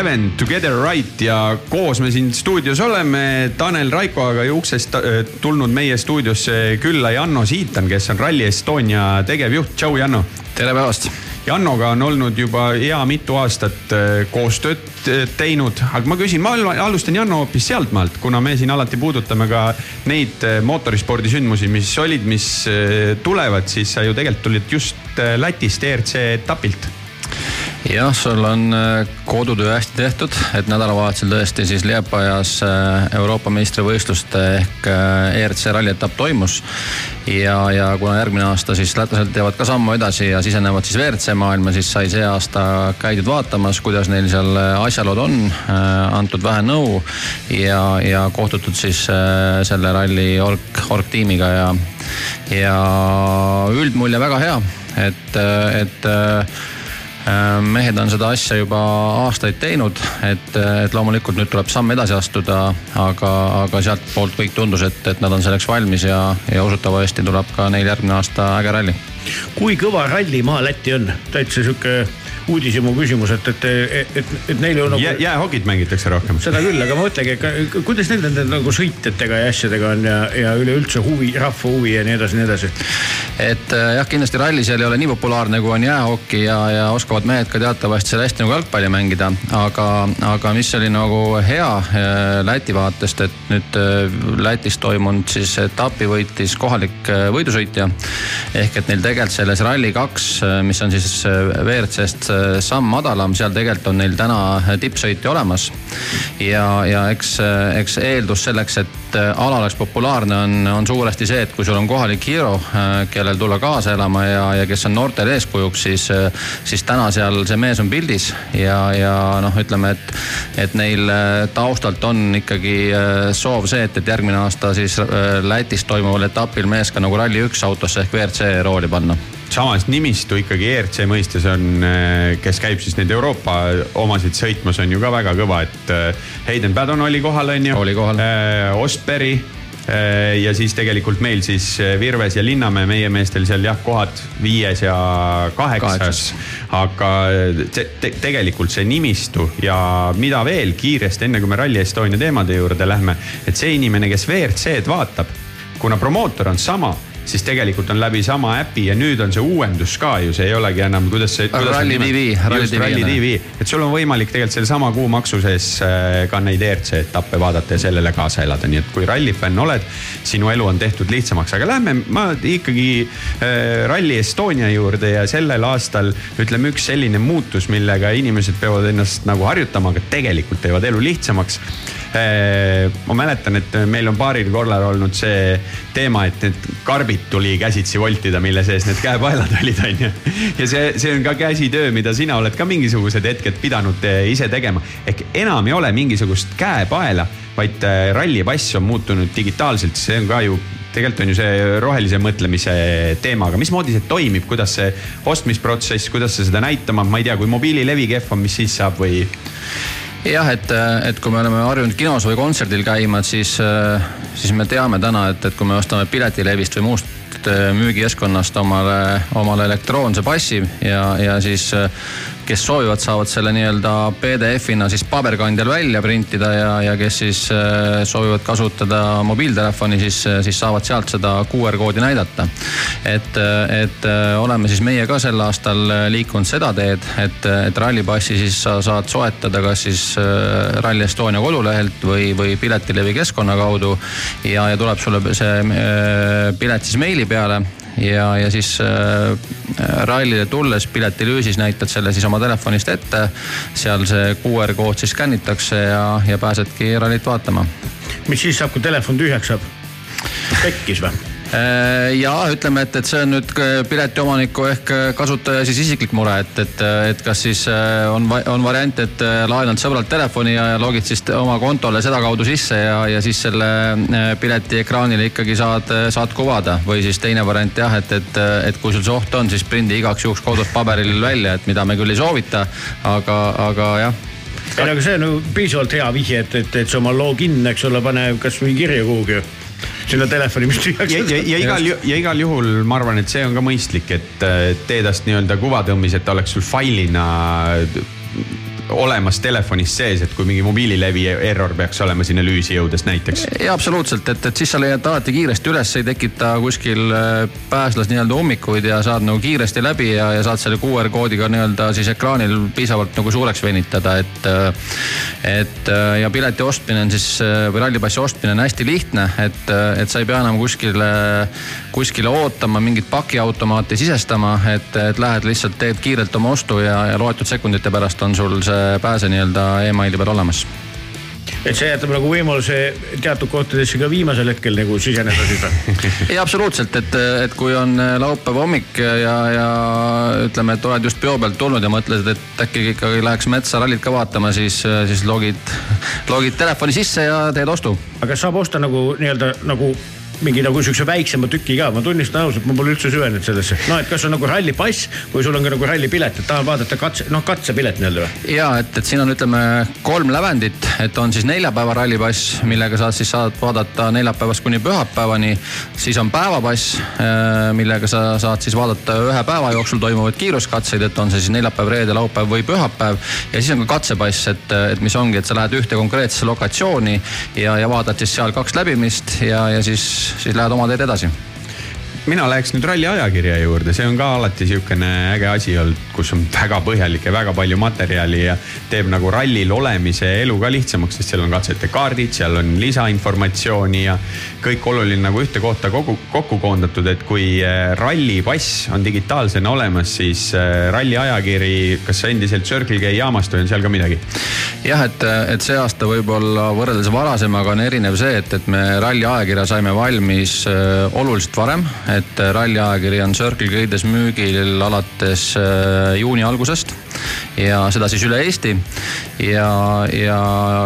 Eleven Together Right ja koos me siin stuudios oleme Tanel Raikoga uksest äh, tulnud meie stuudiosse külla Janno Siitan, kes on Rally Estonia tegevjuht. tšau, Janno.
tere päevast.
Jannoga on olnud juba hea mitu aastat äh, koostööd äh, teinud, aga ma küsin, ma al- alustan Janno hoopis sealtmaalt, kuna me siin alati puudutame ka neid mootorispordisündmusi, mis olid, mis tulevad, siis sa ju tegelikult tulid just Lätist ERC etapilt
jah, sul on äh, kodutöö hästi tehtud, et nädalavahetusel tõesti siis Liepajas äh, Euroopa meistrivõistluste ehk äh, ERC ralli etapp toimus. ja, ja kuna järgmine aasta siis lätlased teevad ka sammu edasi ja sisenevad siis WRC maailma, siis sai see aasta käidud vaatamas, kuidas neil seal asjalood on, antud vähe nõu ja, ja kohtutud siis selle ralli org, orgtiimiga ja, ja üldmulje väga hea, et, et mehed on seda asja juba aastaid teinud, et, et loomulikult nüüd tuleb samm edasi astuda, aga, aga sealtpoolt kõik tundus, et, et nad on selleks valmis ja, ja usutavasti tuleb ka neil järgmine aasta äge ralli.
kui kõva rallimaa Läti on? täitsa sihuke uudishimu küsimus, et, et, et, et, et neil ju nagu
Jää, jäähokit mängitakse rohkem.
seda küll, aga ma mõtlengi, kuidas neil nende nagu sõitjatega ja asjadega on ja, ja üleüldse huvi, rahva huvi ja nii edasi, nii edasi.
et äh, jah, kindlasti ralli seal ei ole nii populaarne, kui on jäähoki ja, ja oskavad mehed ka teatavasti seal hästi nagu jalgpalli mängida. aga, aga mis oli nagu hea äh, Läti vaatest, et nüüd äh, Lätis toimunud siis etapi võitis kohalik võidusõitja. ehk et neil tegelikult selles Rally2, mis on siis WRC-st samm madalam, seal tegelikult on neil täna tippsõitja olemas. ja, ja eks, eks eeldus selleks, et ala oleks populaarne, on, on suuresti see, et kui sul on kohalik hero, kellel tulla kaasa elama ja, ja kes on noortele eeskujuks, siis, siis täna seal see mees on pildis ja, ja noh, ütleme, et, et neil taustalt on ikkagi soov see, et, et järgmine aasta siis Lätis toimuval etapil mees ka nagu Rally1 autosse ehk WRC rooli panna
samas nimistu ikkagi ERC mõistes on, kes käib siis neid Euroopa omasid sõitmas, on ju ka väga kõva, et äh, Hayden Paddon oli kohal, on ju.
oli kohal.
Äh, ja siis tegelikult meil siis äh, Virves ja Linnamäe, meie meestel seal jah, kohad viies ja kaheksas. aga te, te, tegelikult see nimistu ja mida veel kiiresti, enne kui me Rally Estonia teemade juurde lähme, et see inimene, kes WRC-d vaatab, kuna promootor on sama siis tegelikult on läbi sama äpi ja nüüd on see uuendus ka ju, see ei olegi enam, kuidas see.
Rally TV, Rally TV.
Rally TV, et sul on võimalik tegelikult sellesama kuumaksu sees äh, ka neid ERC etappe vaadata ja sellele kaasa elada, nii et kui rallifänn oled, sinu elu on tehtud lihtsamaks, aga lähme ma ikkagi äh, Rally Estonia juurde ja sellel aastal ütleme üks selline muutus, millega inimesed peavad ennast nagu harjutama, aga tegelikult teevad elu lihtsamaks ma mäletan, et meil on paaril korral olnud see teema, et need karbid tuli käsitsi voltida, mille sees need käepaelad olid, onju. ja see, see on ka käsitöö, mida sina oled ka mingisugused hetked pidanud eh, ise tegema. ehk enam ei ole mingisugust käepaela, vaid eh, rallipass on muutunud digitaalselt, see on ka ju tegelikult on ju see rohelise mõtlemise teema, aga mismoodi see toimib, kuidas see ostmisprotsess, kuidas sa seda näitama, ma ei tea, kui mobiililevi kehv on, mis siis saab või?
Jah, et, et kui me oleme harjunud kinos või kontserdil käima, et siis, siis me teame täna, et, et kui me ostame piletilevist või muust müügikeskkonnast omale, omale elektroonse passi ja, ja siis kes soovivad, saavad selle nii-öelda PDF-ina siis paberkandjal välja printida ja, ja kes siis soovivad kasutada mobiiltelefoni, siis, siis saavad sealt seda QR koodi näidata. et, et oleme siis meie ka sel aastal liikunud seda teed, et, et rallipassi siis sa saad soetada kas siis Rally Estonia kodulehelt või, või Piletilevi keskkonna kaudu. ja, ja tuleb sulle see pilet siis meili peale ja, ja siis äh, rallile tulles piletilüüsis näitad selle siis oma telefonist ette. seal see QR kood siis skännitakse ja, ja pääsedki rallit vaatama.
mis siis saab, kui telefon tühjaks saab? pekkis või?
Ja ütleme, et, et see on nüüd piletiomaniku ehk kasutaja siis isiklik mure, et, et, et kas siis on, on variant, et laenad sõbralt telefoni ja logid siis oma kontole sedakaudu sisse ja, ja siis selle pileti ekraanile ikkagi saad, saad kuvada. või siis teine variant jah, et, et, et kui sul see oht on, siis prindi igaks juhuks kodus paberil välja, et mida me küll ei soovita, aga, aga jah
ei aga see on ju piisavalt hea vihje, et, et, et sa oma login, eks ole, pane kasvõi kirja kuhugi sinna telefoni, mis tühjaks
ja, ja, ja igal, ja igal juhul ma arvan, et see on ka mõistlik, et tee tast nii-öelda kuvatõmmis, et ta oleks sul failina olemas telefonis sees, et kui mingi mobiililevi error peaks olema sinna lüüsi jõudes näiteks.
ja absoluutselt, et, et siis sa leiad alati kiiresti üles, ei tekita kuskil äh, pääslas nii-öelda ummikuid ja saad nagu kiiresti läbi ja, ja saad selle QR koodiga nii-öelda siis ekraanil piisavalt nagu suureks venitada, et. äh, et äh, ja pileti ostmine on siis või rallipassi ostmine on hästi lihtne, et, et sa ei pea enam kuskile, kuskile ootama, mingit pakiautomaati sisestama, et, et lähed lihtsalt teed kiirelt oma ostu ja, ja loetud sekundite pärast on sul see pääse nii-öelda emaili peal olemas
et see jätab nagu võimaluse teatud kohtadesse ka viimasel hetkel nagu siseneda siis või?
ei, absoluutselt, et, et kui on laupäeva hommik ja, ja ütleme, et oled just peo pealt tulnud ja mõtled, et äkki ikkagi läheks metsa rallit ka vaatama, siis, siis logid, logid telefoni sisse ja teed ostu.
aga saab osta nagu nii-öelda nagu mingi nagu siukse väiksema tüki ka, ma tunnistan ausalt, ma pole üldse süvenenud sellesse. no et kas on nagu rallipass või sul on ka nagu rallipilet, et tahan vaadata katse, noh katsepilet nii-öelda või?
ja et, et siin on, ütleme kolm lävendit, et on siis neljapäeva rallipass, millega sa siis saad vaadata neljapäevast kuni pühapäevani. siis on päevapass, millega sa saad siis vaadata ühe päeva jooksul toimuvaid kiiruskatseid, et on see siis neljapäev, reede, laupäev või pühapäev. ja siis on ka katsepass, et, et mis ongi, et sa lähed ühte konkreetsesse lokatsiooni ja, ja vaatad siis seal kaks läbimist ja, ja siis siis lähed oma teed edasi
mina läheks nüüd ralli ajakirja juurde, see on ka alati sihukene äge asi olnud, kus on väga põhjalik ja väga palju materjali ja teeb nagu rallil olemise elu ka lihtsamaks, sest seal on katsete kaardid, seal on lisainformatsiooni ja kõik oluline nagu ühte kohta kogu, kokku koondatud, et kui äh, rallipass on digitaalsena olemas, siis äh, ralli ajakiri, kas endiselt Circle K jaamast või on seal ka midagi?
jah, et, et see aasta võib-olla võrreldes varasemaga on erinev see, et, et me ralli ajakirja saime valmis äh, oluliselt varem. Et äh, ralli ajakiri on Circle K-des müügil alates äh, juuni algusest ja seda siis üle Eesti. ja, ja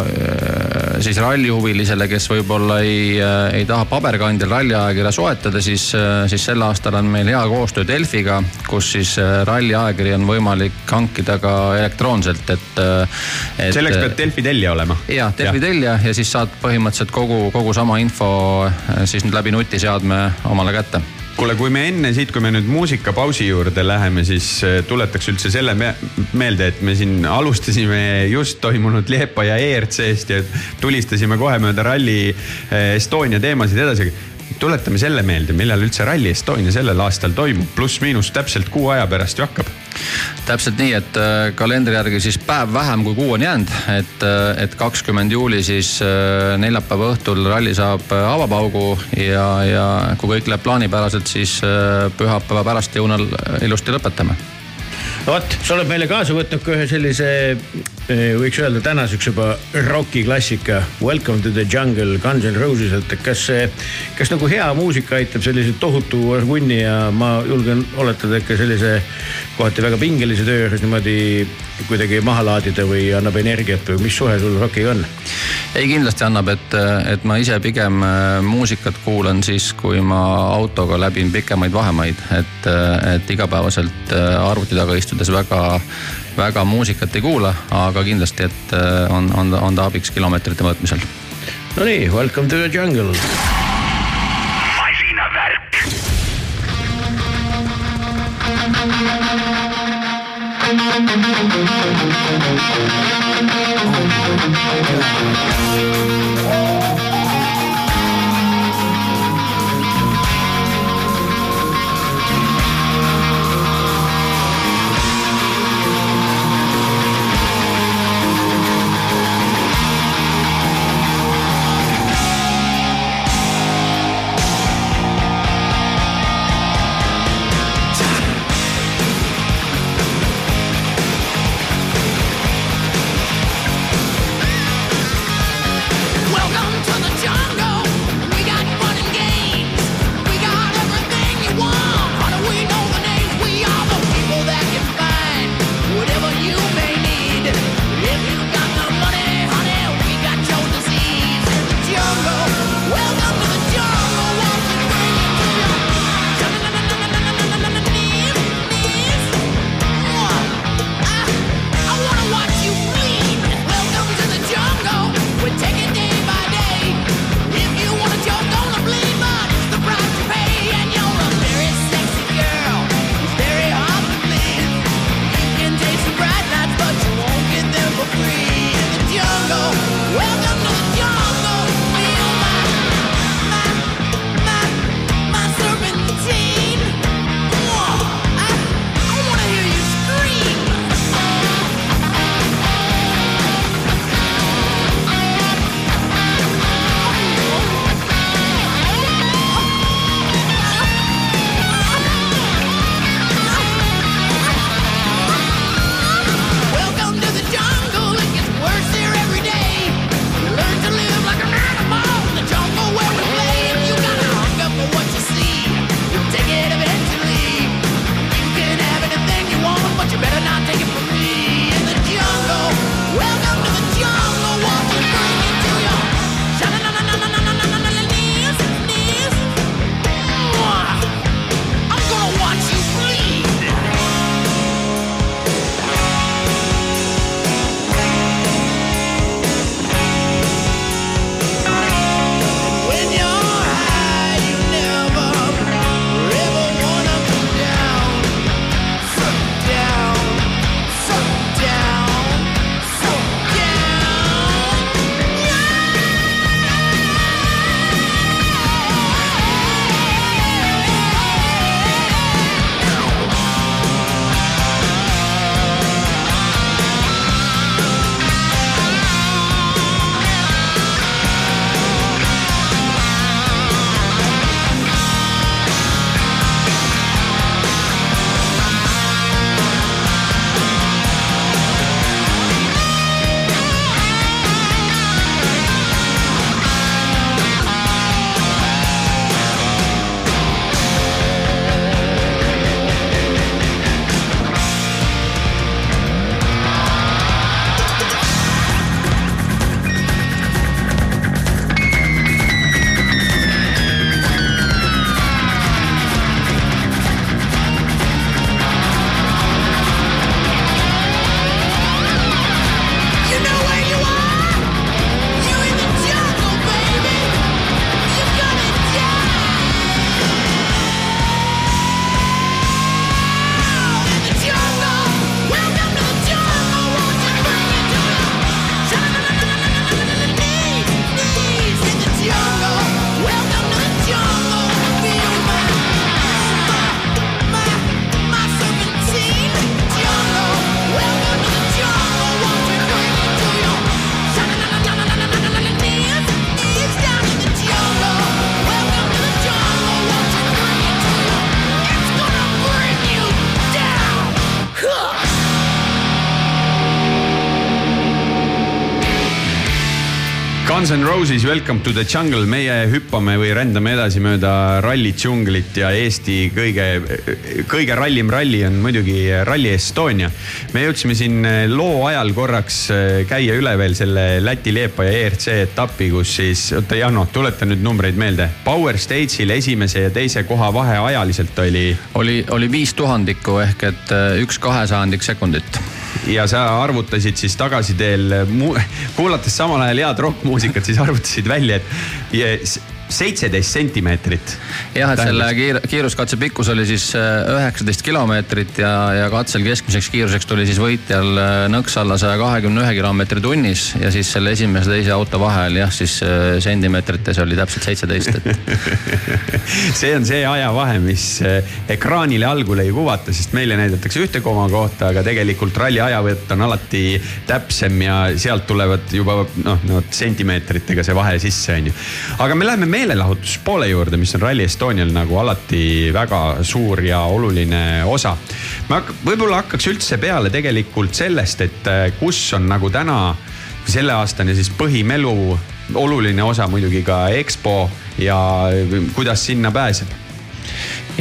äh, siis rallihuvilisele, kes võib-olla ei, ei taha paberkandjal ralliajakirja soetada, siis, siis sel aastal on meil hea koostöö Delfiga, kus siis ralliajakiri on võimalik hankida ka elektroonselt, et, et.
selleks pead Delfi tellija olema.
jah, Delfi tellija ja siis saad põhimõtteliselt kogu, kogu sama info siis nüüd läbi nutiseadme omale kätte
kuule, kui me enne siit, kui me nüüd muusikapausi juurde läheme, siis äh, tuletaks üldse selle me meelde, et me siin alustasime just toimunud Liepaja ERC-st ja tulistasime kohe mööda Rally äh, Estonia teemasid edasi tuletame selle meelde, millal üldse Rally Estonia sellel aastal toimub, pluss-miinus täpselt kuu aja pärast ju hakkab.
täpselt nii, et äh, kalendri järgi siis päev vähem kui kuu on jäänud, et, äh, et kakskümmend juuli siis äh, neljapäeva õhtul ralli saab avapaugu ja, ja kui kõik läheb plaanipäraselt, siis pühapäeva pärastlõunal ilusti lõpetame.
No vot, sa oled meile kaasa võtnud ka ühe sellise, võiks öelda tänaseks juba rokiklassika. Welcome to the jungle, Guns N Roses, et kas, kas nagu hea muusika aitab sellise tohutu vunni ja ma julgen oletada, et ka sellise kohati väga pingelise töö juures niimoodi kuidagi maha laadida või annab energiat või mis suhe sul rokiga on?
ei, kindlasti annab, et, et ma ise pigem äh, muusikat kuulan siis, kui ma autoga läbin pikemaid vahemaid, et, et igapäevaselt äh, arvuti taga istudes väga, väga muusikat ei kuula, aga kindlasti, et äh, on, on, on ta abiks kilomeetrite mõõtmisel.
Nonii, welcome to the jungle.
masinavärk.
Time
Guns N Roses Welcome to the jungle, meie hüppame või rändame edasi mööda ralli džunglit ja Eesti kõige, kõige rallim ralli on muidugi Rally Estonia. me jõudsime siin loo ajal korraks käia üle veel selle Läti-Leepa ja ERC etapi, kus siis, oota Janno, tuleta nüüd numbreid meelde. Power Stage'il esimese ja teise koha vahe ajaliselt oli.
oli, oli viis tuhandikku ehk et äh, üks kahesajandik sekundit
ja sa arvutasid siis tagasiteel, kuulates samal ajal head rokkmuusikat, siis arvutasid välja, et seitseteist sentimeetrit.
jah, et selle kiir, kiiruskatse pikkus oli siis äh, üheksateist kilomeetrit ja, ja katsel keskmiseks kiiruseks tuli siis võitjal äh, nõks alla saja kahekümne ühe kilomeetri tunnis ja siis selle esimese teise auto vahel jah, siis äh, sentimeetrites oli täpselt seitseteist, et
see on see ajavahe, mis ekraanile algul ei kuvata, sest meile näidatakse ühte koma kohta, aga tegelikult ralli ajavõtt on alati täpsem ja sealt tulevad juba noh, no sentimeetritega see vahe sisse, on ju. aga me läheme meelelahutuspoole juurde, mis on Rally Estonial nagu alati väga suur ja oluline osa. ma võib-olla hakkaks üldse peale tegelikult sellest, et äh, kus on nagu täna selleaastane siis põhimelu oluline osa muidugi ka EXPO ja kuidas sinna pääseb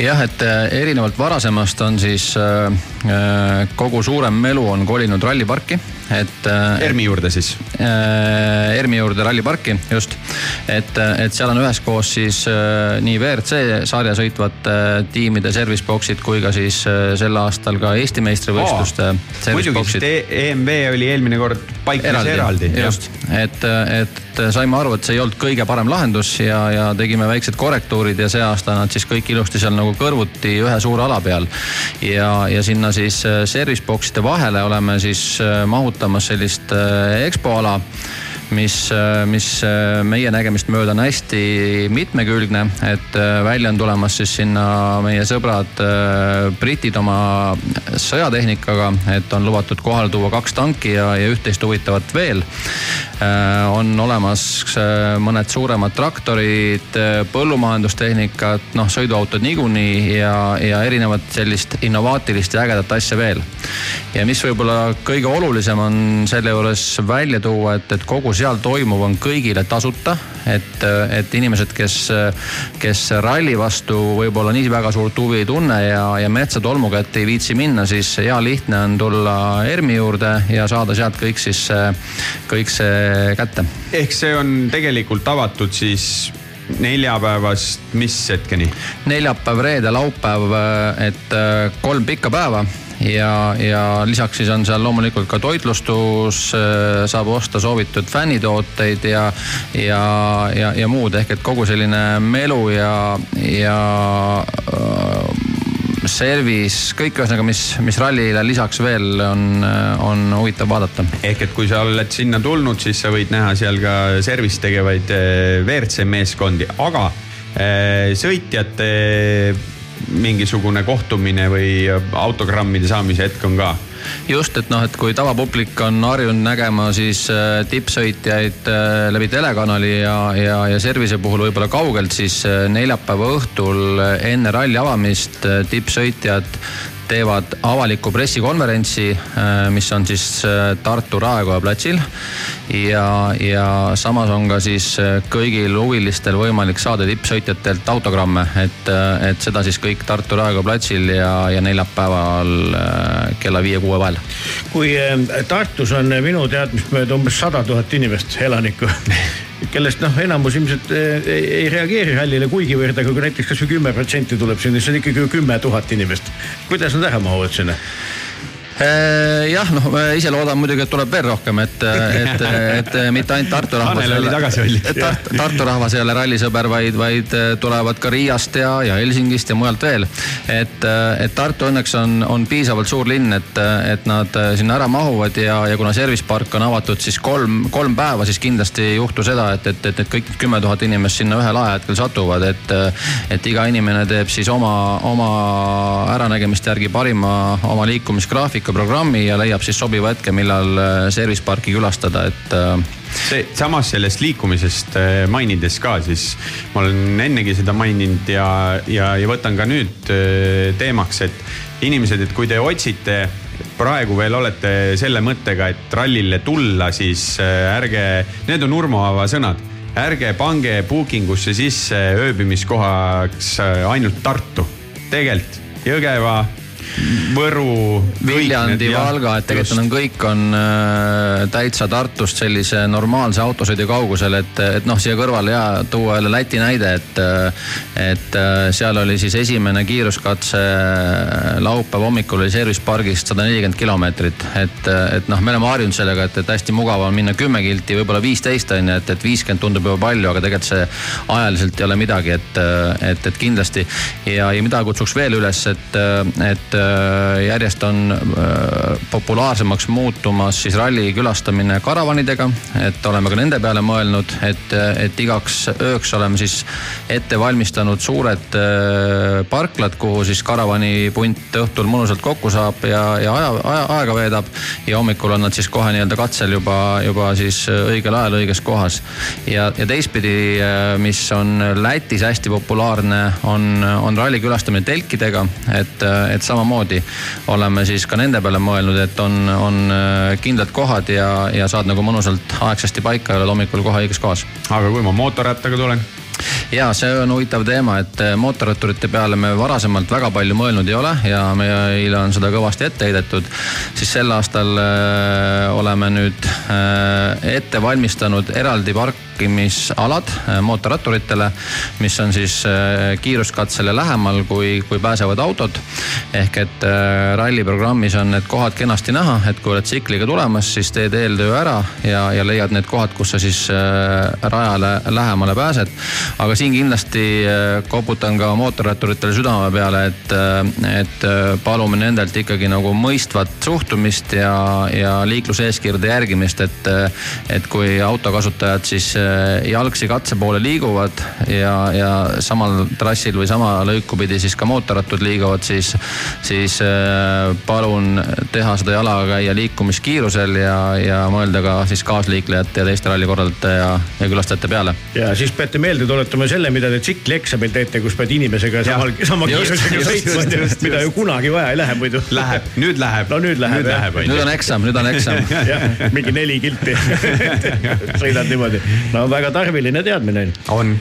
jah, et äh, erinevalt varasemast on siis äh, kogu suurem melu on kolinud ralliparki et.
ERMi juurde siis?
ERMi juurde ralliparki, just. et, et seal on üheskoos siis nii WRC sarja sõitvate tiimide service box'id kui ka siis sel aastal ka Eesti meistrivõistluste oh,.
muidugi, sest EMV oli eelmine kord paiknes eraldi.
just, et, et saime aru, et see ei olnud kõige parem lahendus ja, ja tegime väiksed korrektuurid ja see aasta nad siis kõik ilusti seal nagu kõrvuti ühe suure ala peal. ja, ja sinna siis service box'ide vahele oleme siis mahutanud kasutamas sellist äh, EXPO-ala mis, mis äh, meie nägemist mööda on hästi mitmekülgne, et äh, välja on tulemas siis sinna meie sõbrad britid oma sõjatehnikaga, et on lubatud kohale tuua kaks tanki ja, ja üht-teist huvitavat veel. On olemas mõned suuremad traktorid, põllumajandustehnikat, noh sõiduautod niikuinii ja, ja erinevat sellist innovaatilist ja ägedat asja veel. ja mis võib-olla kõige olulisem on selle juures välja tuua, et, et kogu seal toimuv on kõigile tasuta. et, et inimesed, kes, kes ralli vastu võib-olla nii väga suurt huvi ei tunne ja, ja metsatolmu kätte ei viitsi minna, siis hea lihtne on tulla ERMi juurde ja saada sealt kõik siis, kõik see kätte.
ehk see on tegelikult avatud siis neljapäevast mis hetkeni?
neljapäev, reede, laupäev, et kolm pikka päeva ja, ja lisaks siis on seal loomulikult ka toitlustus, äh, saab osta soovitud fännitooteid ja, ja, ja, ja muud ehk et kogu selline melu ja, ja äh, service, kõik ühesõnaga, mis, mis rallile lisaks veel on, on huvitav vaadata.
ehk et kui sa oled sinna tulnud, siis sa võid näha seal ka service tegevaid äh, WRC meeskondi, aga sõitjate mingisugune kohtumine või autogrammide saamise hetk on ka?
Just, et noh, et kui tavapublik on harjunud nägema siis äh, tippsõitjaid äh, läbi telekanali ja, ja, ja service'i puhul võib-olla kaugelt, siis äh, neljapäeva õhtul enne ralli avamist tippsõitjad teevad avaliku pressikonverentsi, äh, mis on siis äh, Tartu Raekoja platsil. ja, ja samas on ka siis äh, kõigil huvilistel võimalik saada tippsõitjatelt autogramme, et, et seda siis kõik Tartu Raekoja platsil ja, ja neljapäeval kella viie-kuue vahel.
kui Tartus on minu teadmist mööda umbes sada tuhat inimest, elanikku kellest noh, enamus ilmselt ei, ei reageeri rallile kuigivõrd, aga kui näiteks kasvõi kümme protsenti tuleb sinna, siis on ikkagi ju kümme tuhat inimest. kuidas nad ära mahuvad sinna?
Äh, jah, noh, ise loodan muidugi, et tuleb veel rohkem, et, et, et mitte ainult Tartu rahvas.
Tanel oli tagasihoidlik.
Tart, Tartu rahvas ei ole rallisõber, vaid, vaid tulevad ka Riiast ja, ja Helsingist ja mujalt veel. et, et Tartu õnneks on, on piisavalt suur linn, et, et nad sinna ära mahuvad ja, ja kuna service park on avatud siis kolm, kolm päeva, siis kindlasti ei juhtu seda, et, et, et, et kõik need kümme tuhat inimest sinna ühel ajahetkel satuvad, et, et iga inimene teeb siis oma, oma äranägemiste järgi parima oma liikumisgraafiku programmi ja leiab siis sobiva hetke, millal äh, service parki külastada, et äh,
see samas sellest liikumisest äh, mainides ka, siis ma olen ennegi seda maininud ja, ja, ja võtan ka nüüd teemaks, et inimesed, et kui te otsite praegu veel olete selle mõttega, et rallile tulla, siis ärge, need on Urmo Aava sõnad. ärge pange booking usse sisse ööbimiskohaks ainult Tartu. tegelikult Jõgeva, Võru.
Viljandi, Valga, et tegelikult on kõik on äh, täitsa Tartust sellise normaalse autosõidu kaugusel, et, et noh, siia kõrvale ja tuua jälle Läti näide, et. et äh, seal oli siis esimene kiiruskatse äh, laupäeva hommikul oli Service pargist sada nelikümmend kilomeetrit. et, et noh, me oleme harjunud sellega, et, et hästi mugav on minna kümme kilti, võib-olla viisteist on ju, et, et viiskümmend tundub juba palju, aga tegelikult see ajaliselt ei ole midagi, et, et, et kindlasti. ja, ja mida kutsuks veel üles, et, et äh, järjest on äh, populaarsemaks muutumas siis ralli külastamine karavanidega. et oleme ka nende peale mõelnud, et, et igaks ööks oleme siis ette valmistanud suured äh, parklad, kuhu siis karavanipunt õhtul mõnusalt kokku saab ja, ja aja, aja, aega veedab. ja hommikul on nad siis kohe nii-öelda katsel juba, juba siis õigel ajal õiges kohas. ja, ja teistpidi, mis on Lätis hästi populaarne, on, on ralli külastamine telkidega, et, et samamoodi oleme siis ka nende peale mõelnud, et on, on äh, kindlad kohad ja, ja saad nagu mõnusalt aegsasti paika ja oled hommikul kohe õiges kohas.
aga kui ma mootorrattaga tulen?
ja see on huvitav teema, et äh, mootorratturite peale me varasemalt väga palju mõelnud ei ole ja meile on seda kõvasti ette heidetud. siis sel aastal äh, oleme nüüd ette valmistanud eraldi parkimisalad äh, mootorratturitele, mis on siis äh, kiiruskatsele lähemal, kui, kui pääsevad autod. ehk et äh, ralliprogrammis on need kohad kenasti näha, et kui oled tsikliga tulemas, siis teed eeltöö ära ja, ja leiad need kohad, kus sa siis rajale lähemale pääsed aga siin kindlasti koputan ka mootorratturitele südame peale, et, et palume nendelt ikkagi nagu mõistvat suhtumist ja, ja liikluseeskirjade järgimist, et, et kui autokasutajad siis jalgsi katse poole liiguvad ja, ja samal trassil või sama lõiku pidi siis ka mootorrattud liiguvad, siis, siis palun teha seda jalakäija liikumiskiirusel ja, ja mõelda ka siis kaasliiklejate ja teiste rallikorraldajate ja, ja külastajate peale.
ja siis peate meelde tuletama selle, mida te tsiklieksamil teete, kus pead inimesega samal, sama kiirusega sõitma mida ju kunagi vaja ei lähe muidu.
Läheb, nüüd läheb.
no nüüd läheb
nüüd läheb,
nüüd on eksam, nüüd on eksam
jah, mingi neli kilti sõidad niimoodi. No väga tarviline teadmine on.
on.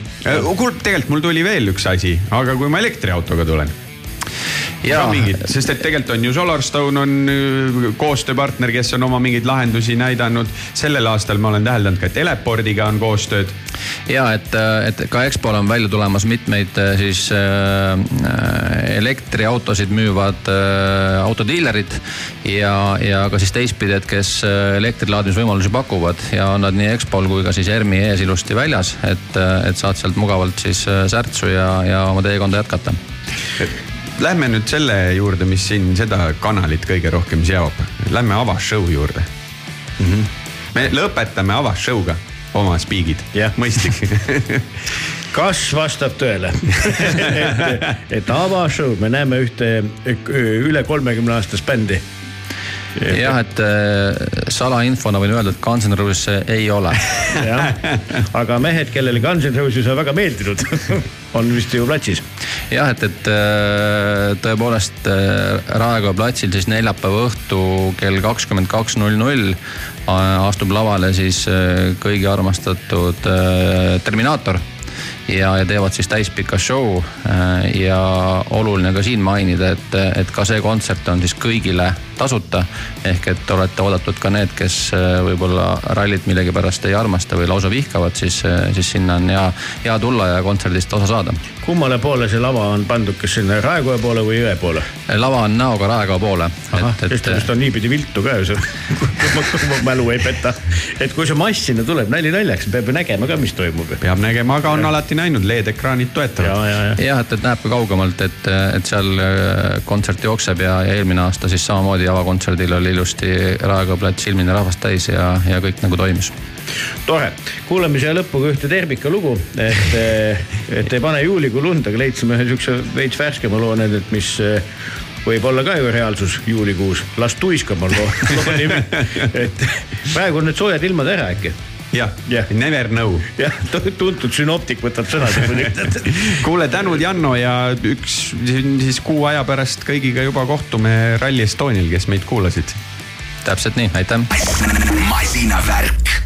kuule, tegelikult mul tuli veel üks asi, aga kui ma elektriautoga tulen Ka mingid, sest et tegelikult on ju Solarstone on äh, koostööpartner, kes on oma mingeid lahendusi näidanud. sellel aastal ma olen täheldanud ka, et Elepordiga on koostööd.
ja et, et ka EXPO-l on välja tulemas mitmeid äh, siis äh, elektriautosid müüvad äh, autodiilerid ja, ja ka siis teistpidi, et kes äh, elektrilaadimisvõimalusi pakuvad ja on nad nii EXPO-l kui ka siis ERMi ees ilusti väljas, et, et saad sealt mugavalt siis äh, särtsu ja, ja oma teekonda jätkata
Lähme nüüd selle juurde, mis siin seda kanalit kõige rohkem seob. Lähme avashow juurde mm. -hmm. me lõpetame avashow'ga oma spiigid, mõistlik
kas vastab tõele, et, et avashow, me näeme ühte üle kolmekümne aastast bändi.
jah, et äh, salainfona võin öelda, et Guns N Roses ei ole.
jah, aga mehed, kellele Guns N Roses on väga meeldinud, on vist ju platsis.
jah, et, et äh, tõepoolest äh, Raekoja platsil siis neljapäeva õhtu kell kakskümmend kaks null null astub lavale siis äh, kõigi armastatud äh, Terminaator ja, ja teevad siis täispika show. ja oluline ka siin mainida, et, et ka see kontsert on siis kõigile tasuta. ehk et olete oodatud ka need, kes äh, võib-olla rallit millegipärast ei armasta või lausa vihkavad, siis, siis sinna on hea, hea tulla ja kontserdist osa saada.
kummale poole see lava on pandud, kas sinna Raekoja poole või jõe poole?
lava on näoga Raekoja poole.
sest vist on niipidi viltu ka ju see, kui mu mälu ei peta. et kui see mass sinna tuleb, nali naljaks, peab ju nägema ka, mis toimub.
peab nägema, aga on alati näinud, LED-ekraanid toetavad.
jah, et, et näeb ka kaugemalt, et, et seal äh, kontsert jookseb ja, ja eelmine aasta siis samamoodi avakontserdil oli ilusti Raekoja plats silmini rahvast täis ja, ja kõik nagu toimis.
tore, kuulame siia lõppu ka ühte Terbika lugu, et, et ei pane juulikuu lund, aga leidsime ühe siukse veits värskema loo nüüd, et mis eh, võib olla ka ju reaalsus juulikuus. las tuiskab on loo, loo nimi. et praegu on need soojad ilmad ära äkki
jah yeah., never know.
jah, tuntud sünoptik võtab sõna
kuule, tänud Janno ja üks siis kuu aja pärast kõigiga juba kohtume Rally Estonial, kes meid kuulasid.
täpselt nii, aitäh.
masinavärk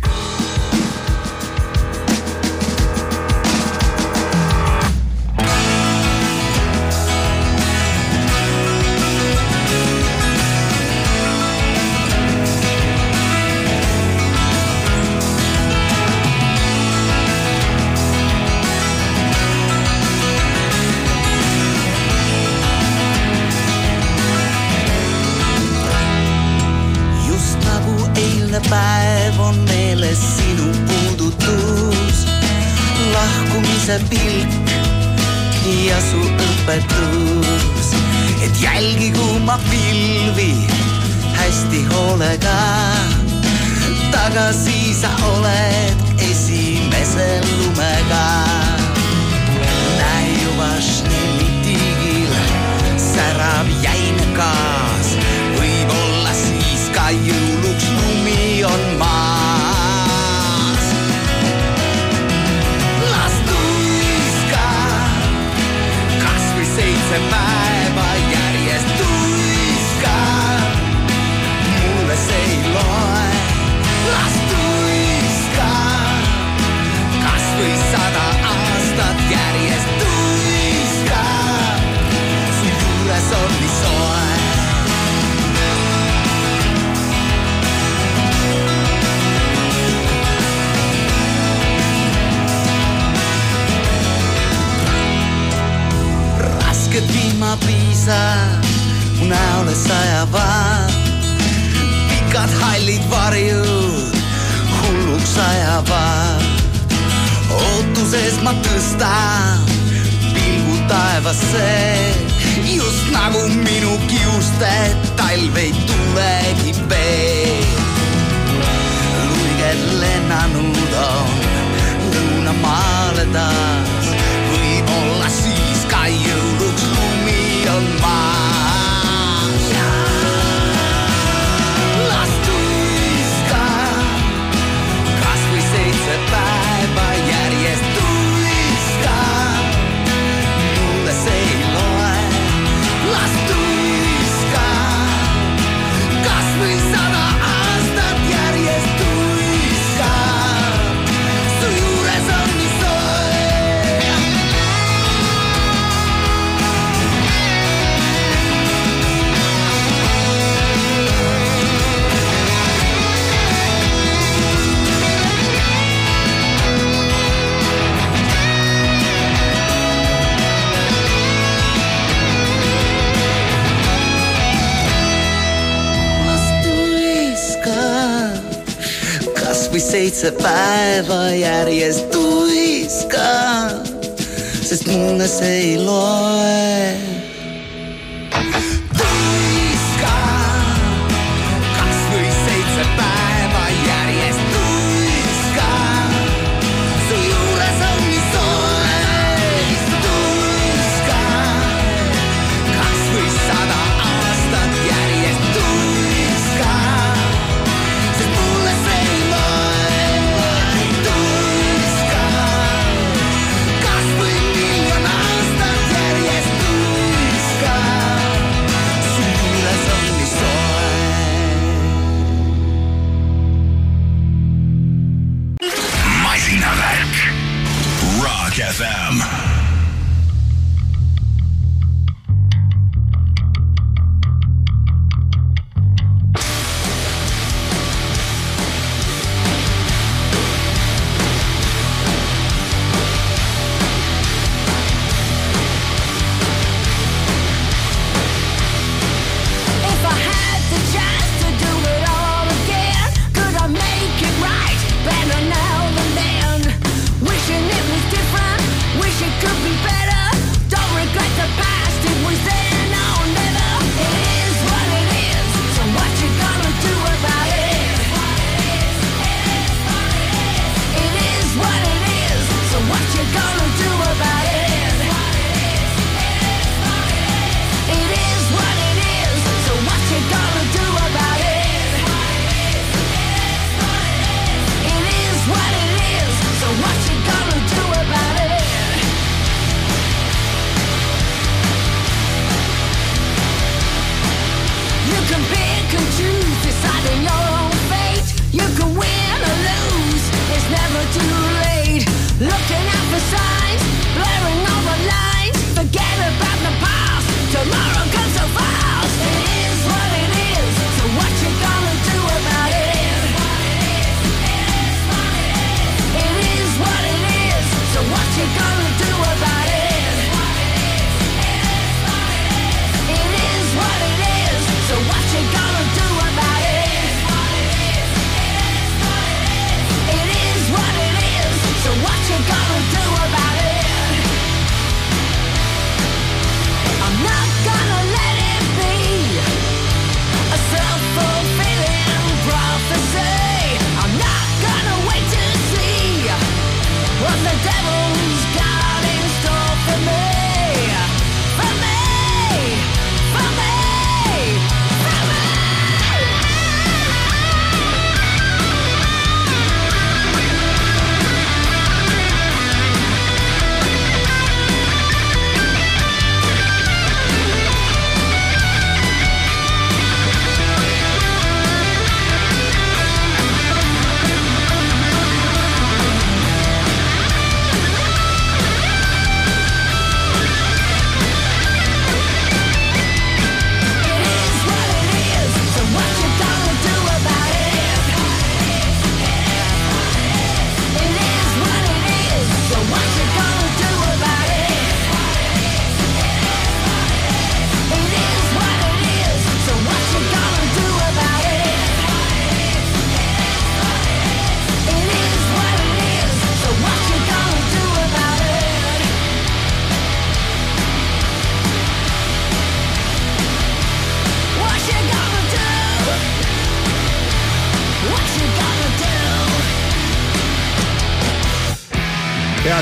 Rock FM.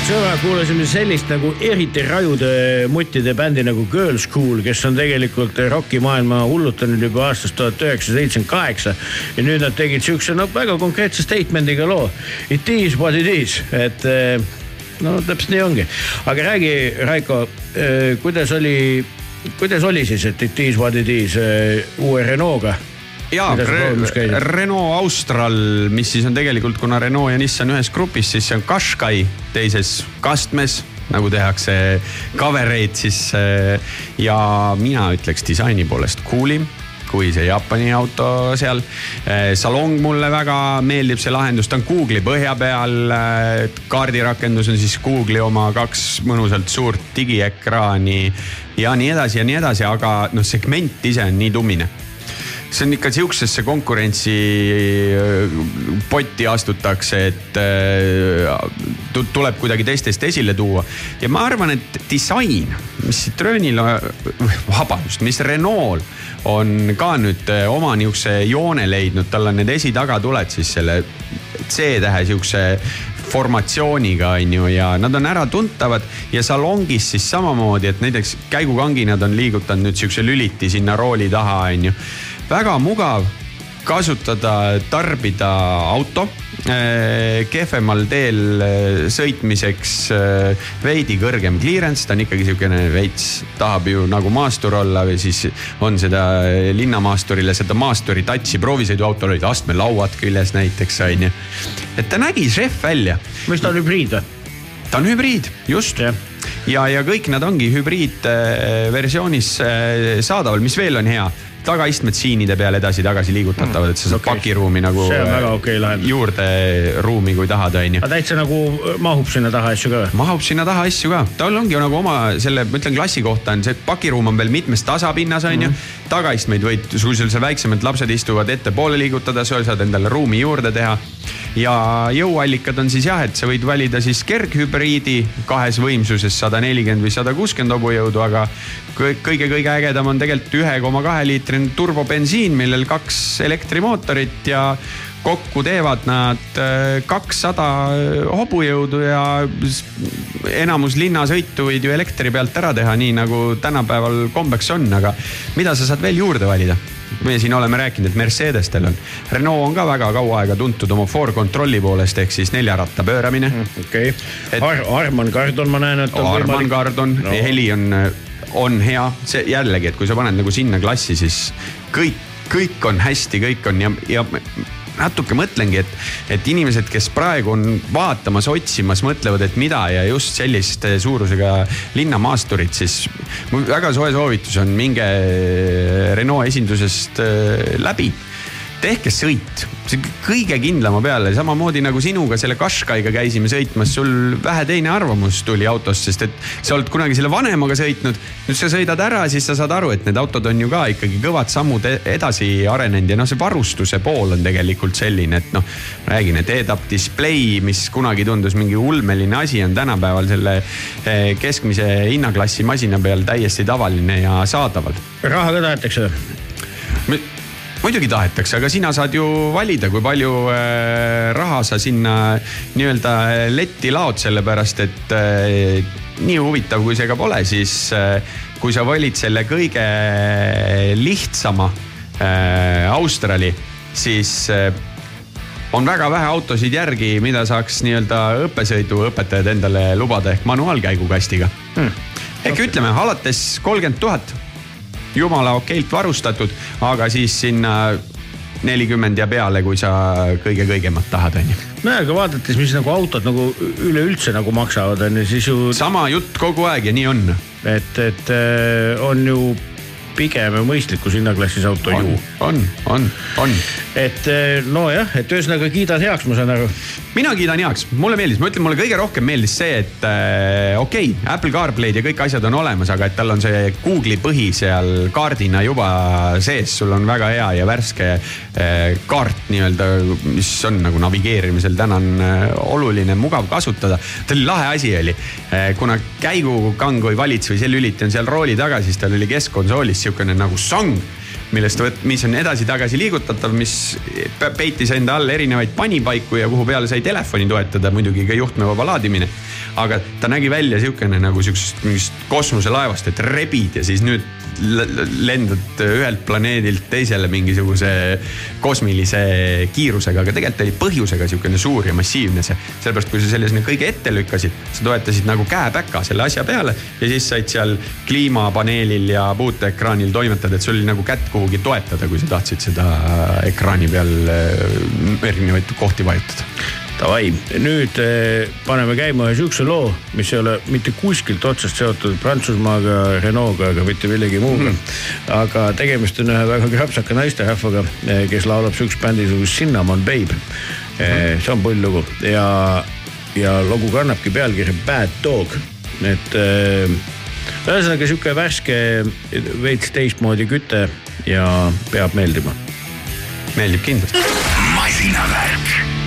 sõbrad, kuulasime sellist nagu eriti rajude muttide bändi nagu Girls School, kes on tegelikult rokimaailma hullutanud juba aastast tuhat üheksasada seitsekümmend kaheksa. ja nüüd nad tegid siukse no väga konkreetse statement'iga loo. It is what it is, et eh, no täpselt nii ongi. aga räägi, Raiko, kuidas oli, kuidas oli siis, et It is what it is eh, uue Renault'ga?
jaa, Renault Austral, mis siis on tegelikult, kuna Renault ja Nissan ühes grupis, siis see on Qashqai teises kastmes nagu tehakse cover eid siis äh, ja mina ütleks disaini poolest cool'im kui see Jaapani auto seal. salong mulle väga meeldib, see lahendus, ta on Google'i põhja peal. kaardirakendus on siis Google'i oma kaks mõnusalt suurt digiekraani ja nii edasi ja nii edasi, aga noh, segment ise on nii tumine see on ikka sihukesesse konkurentsi äh, potti astutakse, et äh, tu- tuleb kuidagi teistest esile tuua. ja ma arvan, et disain, mis Citroenil, vabandust, mis Renault on ka nüüd äh, oma nihukese joone leidnud, tal on need esi-tagatuled siis selle C-tähe sihukese formatsiooniga on ju ja nad on äratuntavad ja salongis siis samamoodi, et näiteks käigukangi nad on liigutanud nüüd sihukese lüliti sinna rooli taha on ju. Väga mugav kasutada, tarbida auto eh, kehvemal teel eh, sõitmiseks eh, veidi kõrgem clearance, ta on ikkagi sihukene veits, tahab ju nagu maastur olla või siis on seda linnamaasturile seda maasturi touch'i, proovisõiduautol olid astmelauad küljes näiteks on ju. et ta nägi šef välja.
mis ta on hübriid või?
ta on hübriid, just. ja, ja, ja kõik nad ongi hübriidversioonis saadaval, mis veel on hea tagaistmed siinide peal edasi-tagasi liigutatavad, et sa saad okay. pakiruumi nagu
See on väga okei lahendus.
juurde ruumi, kui tahad, onju.
aga täitsa nagu mahub sinna taha asju ka või?
mahub sinna taha asju ka, tal ongi nagu oma selle, ma ütlen klassi kohta on see, et pakiruum on veel mitmes tasapinnas on ju mm. -hmm. tagaistmeid võid, sul seal see väiksemad lapsed istuvad ettepoole liigutada, sa saad endale ruumi juurde teha. ja jõuallikad on siis jah, et sa võid valida siis kerghübriidi kahes võimsuses sada nelikümmend või sada kuuskümmend hobujõudu, aga kõige-kõige ägedam on tegelikult ühe koma kahe liitrine turbobensiin, millel kaks elektrimootorit ja kokku teevad nad äh, kakssada hobujõudu ja enamus linnasõitu võid ju elektri pealt ära teha, nii nagu tänapäeval kombeks on, aga mida sa saad veel juurde valida? me siin oleme rääkinud, et Mercedestel on, Renault on ka väga kaua aega tuntud oma for control'i poolest ehk siis neljaratta pööramine.
okei okay. Ar, Arman Kardon, ma näen, et
Arman Kardon
No.
no., heli on, on hea, see jällegi, et kui sa paned nagu sinna klassi, siis kõik, kõik on hästi, kõik on ja, ja natuke mõtlengi, et, et inimesed, kes praegu on vaatamas, otsimas, mõtlevad, et mida ja just selliste suurusega linnamaasturit, siis mul väga soe soovitus on, minge Renault esindusest äh, läbi tehke sõit, see kõige kindlama peale, samamoodi nagu sinuga selle Qashqaiga käisime sõitmas, sul vähe teine arvamus tuli autost, sest et sa oled kunagi selle vanemaga sõitnud. nüüd sa sõidad ära, siis sa saad aru, et need autod on ju ka ikkagi kõvad sammud e- edasi arenenud ja noh, see varustuse pool on tegelikult selline, et noh. räägin, et head-up display, mis kunagi tundus mingi ulmeline asi, on tänapäeval selle eh, keskmise hinnaklassi masina peal täiesti tavaline ja saadaval
raha ka tahetakse?
Muidugi tahetakse, aga sina saad ju valida, kui palju äh, raha sa sinna nii-öelda letti laod, sellepärast et äh, nii huvitav, kui see ka pole, siis äh, kui sa valid selle kõige lihtsama äh, Australi, siis äh, on väga vähe autosid järgi, mida saaks nii-öelda õppesõiduõpetajad endale lubada ehk manuaalkäigukastiga hmm.. ehk ütleme alates kolmkümmend tuhat jumala okeilt varustatud, aga siis sinna nelikümmend ja peale, kui sa kõige kõigemat tahad, onju.
nojah, aga vaadates, mis nagu autod nagu üleüldse nagu maksavad, on ju, siis ju.
sama jutt kogu aeg ja nii on.
et, et äh, on ju pigem mõistlikus hinnaklassis auto
on
ju.
on, on, on.
et äh, nojah, et ühesõnaga kiidad heaks, ma saan aru.
mina kiidan heaks, mulle meeldis, ma ütlen, mulle kõige rohkem meeldis see, et äh, okei okay,, Apple CarPlay'd ja kõik asjad on olemas, aga et tal on see Google'i põhi seal kaardina juba sees, sul on väga hea ja värske äh, kaart nii-öelda, mis on nagu navigeerimisel täna on äh, oluline, mugav kasutada. ta oli lahe asi oli äh,, kuna käigukang või valits või see lüliti on seal rooli taga, siis tal oli keskkonsoolis sihukene nagu sang millest mis on edasi-tagasi liigutatav, mis pe- peitis enda all erinevaid panipaiku ja kuhu peale sai telefoni toetada, muidugi ka juhtmevaba laadimine. Aga ta nägi välja siukene nagu siuksest mingist kosmoselaevast, et rebid ja siis nüüd lendad ühelt planeedilt teisele mingisuguse kosmilise kiirusega, aga tegelikult oli põhjusega siukene suur ja massiivne see. sellepärast, kui sa selle sinna kõige ette lükkasid, sa toetasid nagu käepäka selle asja peale ja siis said seal kliimapaneelil ja puuteekraanil toimetada, et sul oli nagu kätt kuhugi toetada, kui sa tahtsid seda ekraani peal äh, erinevaid kohti vajutada.
Davai, nüüd eh, paneme käima ühe siukse loo, mis ei ole mitte kuskilt otsast seotud Prantsusmaaga, Renault'ga ega mitte millegi muuga mm. -hmm. aga tegemist on ühe väga krapsaka naisterahvaga, kes laulab siukest bändi nagu Cinnamon Babe. see on pull lugu ja, ja lugu kannabki pealkirja Bad Dog, et eh, ühesõnaga sihuke värske, veits teistmoodi küte ja peab meeldima.
meeldib kindlasti.
masinavärk.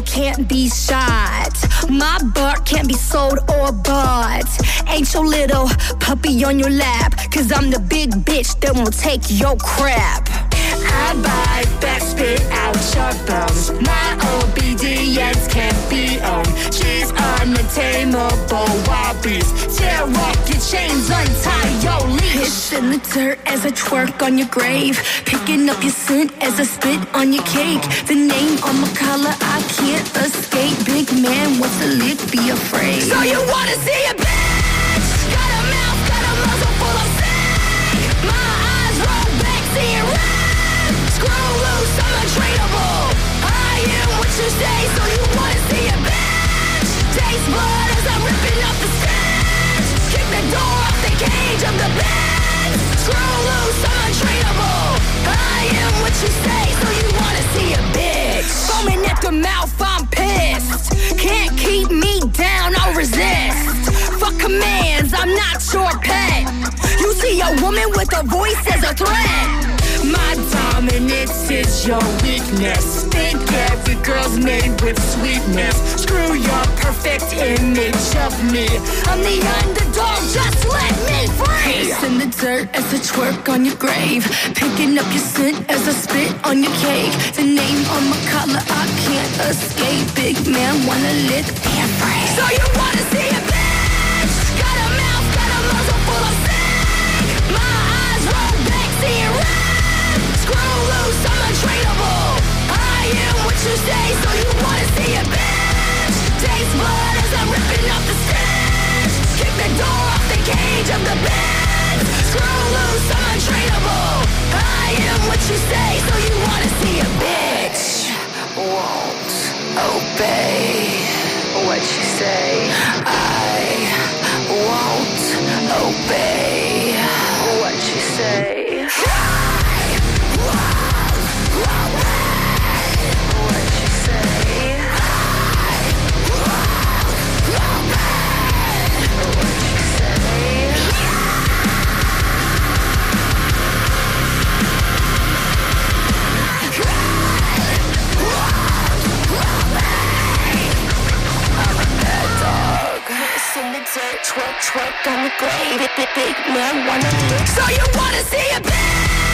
Can't be shot. My bark can't be sold or bought. Ain't your little puppy on your lap. Cause I'm the big bitch that won't take your crap. Bite back, spit out your bones. My obedience can't be owned. She's untamable, wild beast. Tear off your chains, untie your leash. Piss in the dirt as I twerk on your grave. Picking up your scent as I spit on your cake. The name on my collar, I can't escape. Big man wants to lick, be afraid.
So you wanna see a bitch? Got a mouth, got a muzzle full of sick. My eyes roll back, seeing red. Screw loose, I'm. I am what you say, so you wanna see a bitch? Taste blood as I'm ripping off the. Kick the door off the cage the. Screw loose, I'm. I am what you so you wanna see a bitch? At the mouth, I'm pissed. Can't keep me down, I'll resist. Fuck commands, I'm not your pet. See a woman with a voice as a threat. My dominance is your weakness. Think every girl's made with sweetness. Screw your perfect image of me. I'm the underdog, just let me free.
Piss in the dirt as I twerk on your grave. Picking up your scent as I spit on your cake. The name on my collar, I can't escape. Big man wanna lick and free.
So you wanna see a say, so you wanna see a bitch? Taste blood as I'm ripping off the stitch. Kick the door off the cage of the. Screw loose, I'm untrainable. I am what you say, so you wanna see a bitch? Won't obey what you say. I won't obey what you say.
In the twerk, twerk on the grave. Big, big, big man wanna.
So you wanna see a bitch?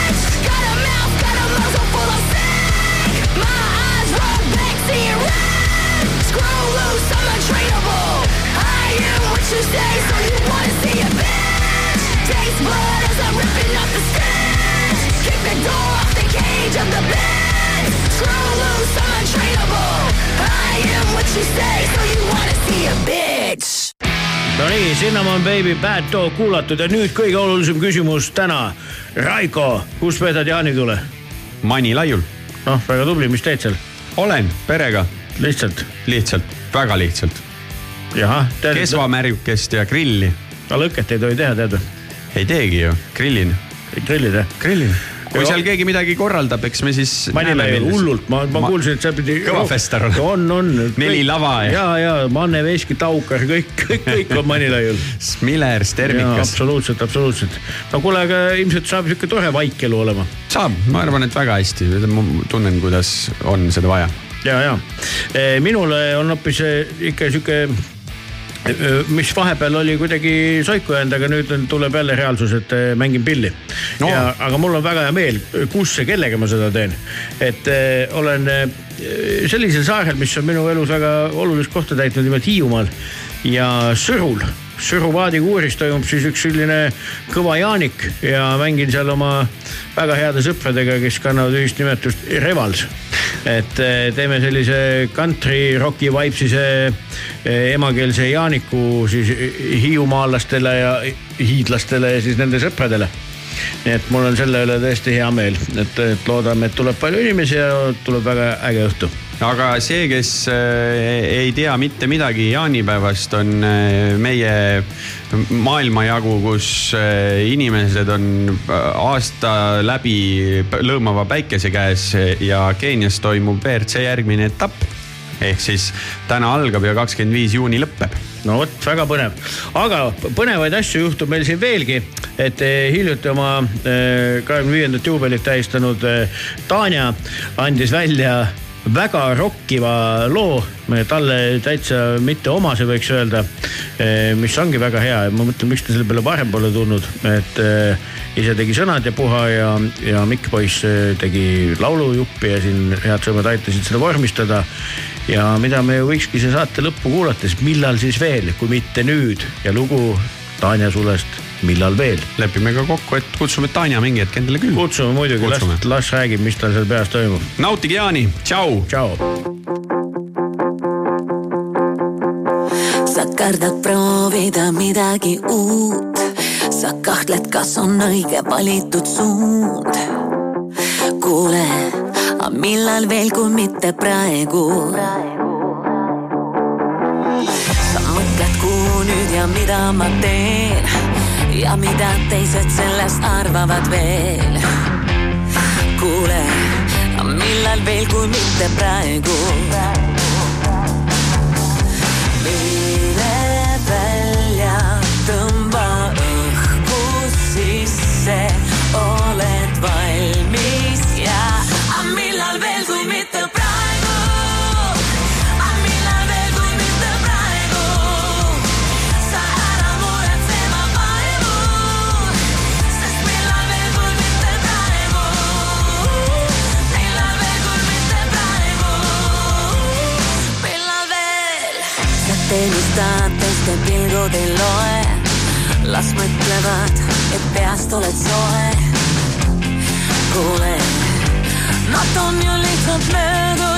Bitch?
Nonii, Cinnamon Baby Bad Dog kuulatud ja nüüd kõige olulisem küsimus täna. Raiko, kus veedad jaanikule?
Manilaiul.
noh, väga tubli, mis teed seal?
olen perega.
lihtsalt?
lihtsalt, väga lihtsalt.
jahah.
kesvamärjukest ja grilli.
no lõket ei tohi teha, tead
ei teegi ju, grillin.
grillid jah?
grillin. kui seal keegi midagi korraldab, eks me siis.
Manilaiul hullult, ma, ma kuulsin, et seal pidi.
Kõva fester olla.
on, on.
Neli lava ja-
ja, ja Manne Veski, Taukar, kõik, kõik, kõik on Manilaiul.
Smiller, Stermikas.
absoluutselt, absoluutselt. no kuule, aga ilmselt saab sihuke tore vaikelu olema.
saab, ma arvan, et väga hästi, ma tunnen, kuidas on seda vaja.
ja, ja minule on hoopis eh, ikka sihuke eh, mis vahepeal oli kuidagi soiku jäänud, aga nüüd tuleb jälle reaalsus, et mängin pilli no.. ja, aga mul on väga hea meel, kus ja kellega ma seda teen. et eh, olen eh, sellisel saarel, mis on minu elus väga olulist kohta täitnud, nimelt Hiiumaal ja Sõrul. Sõru paadikuuris toimub siis üks selline kõva jaanik ja mängin seal oma väga heade sõpradega, kes kannavad ühist nimetust Revals et eh, teeme sellise country rocki vibesise eh, emakeelse jaaniku siis hiiumaalastele ja hiidlastele ja siis nende sõpradele. nii et mul on selle üle tõesti hea meel, et, et loodame, et tuleb palju inimesi ja tuleb väga äge õhtu.
Aga see, kes äh, ei tea mitte midagi jaanipäevast, on äh, meie maailmajagu, kus äh, inimesed on aasta läbi lõõmava päikese käes ja Keenias toimub WRC järgmine etapp. ehk siis täna algab ja kakskümmend viis juuni lõpeb
no vot, väga põnev, aga põnevaid asju juhtub meil siin veelgi, et eh, hiljuti oma kahekümne viiendat juubelit tähistanud eh, Tanja andis välja väga rokkiva loo, talle täitsa mitteomase, võiks öelda, mis ongi väga hea. Ja ma mõtlen, miks ta selle peale varem pole tulnud, et eh, ise tegi sõnad ja puha ja, ja Mikk Poiss eh, tegi laulujuppi ja siin head sõbrad aitasid seda vormistada. Ja mida me võikski see saate lõppu kuulates, millal siis veel, kui mitte nüüd. Ja lugu Tanja Sulest, millal veel.
lepime ka kokku, et kutsume Tanja mingi hetk endale külla.
kutsume muidugi, las las räägib, mis tal seal peas toimub.
nautige jaani, tšau.
tšau.
sa kardad proovida midagi uut, sa kahtled, kas on õige valitud suund. kuule, aga millal veel, kui mitte praegu? sa mõtled, kuhu nüüd ja mida ma teen ja mida teised sellest arvavad veel. kuule, millal veel, kui mitte praegu? Satellistad teiste pilgud ei loe, las mõtlevad, et peast oled soe. kuule, nad on ju lihtsalt möödujad.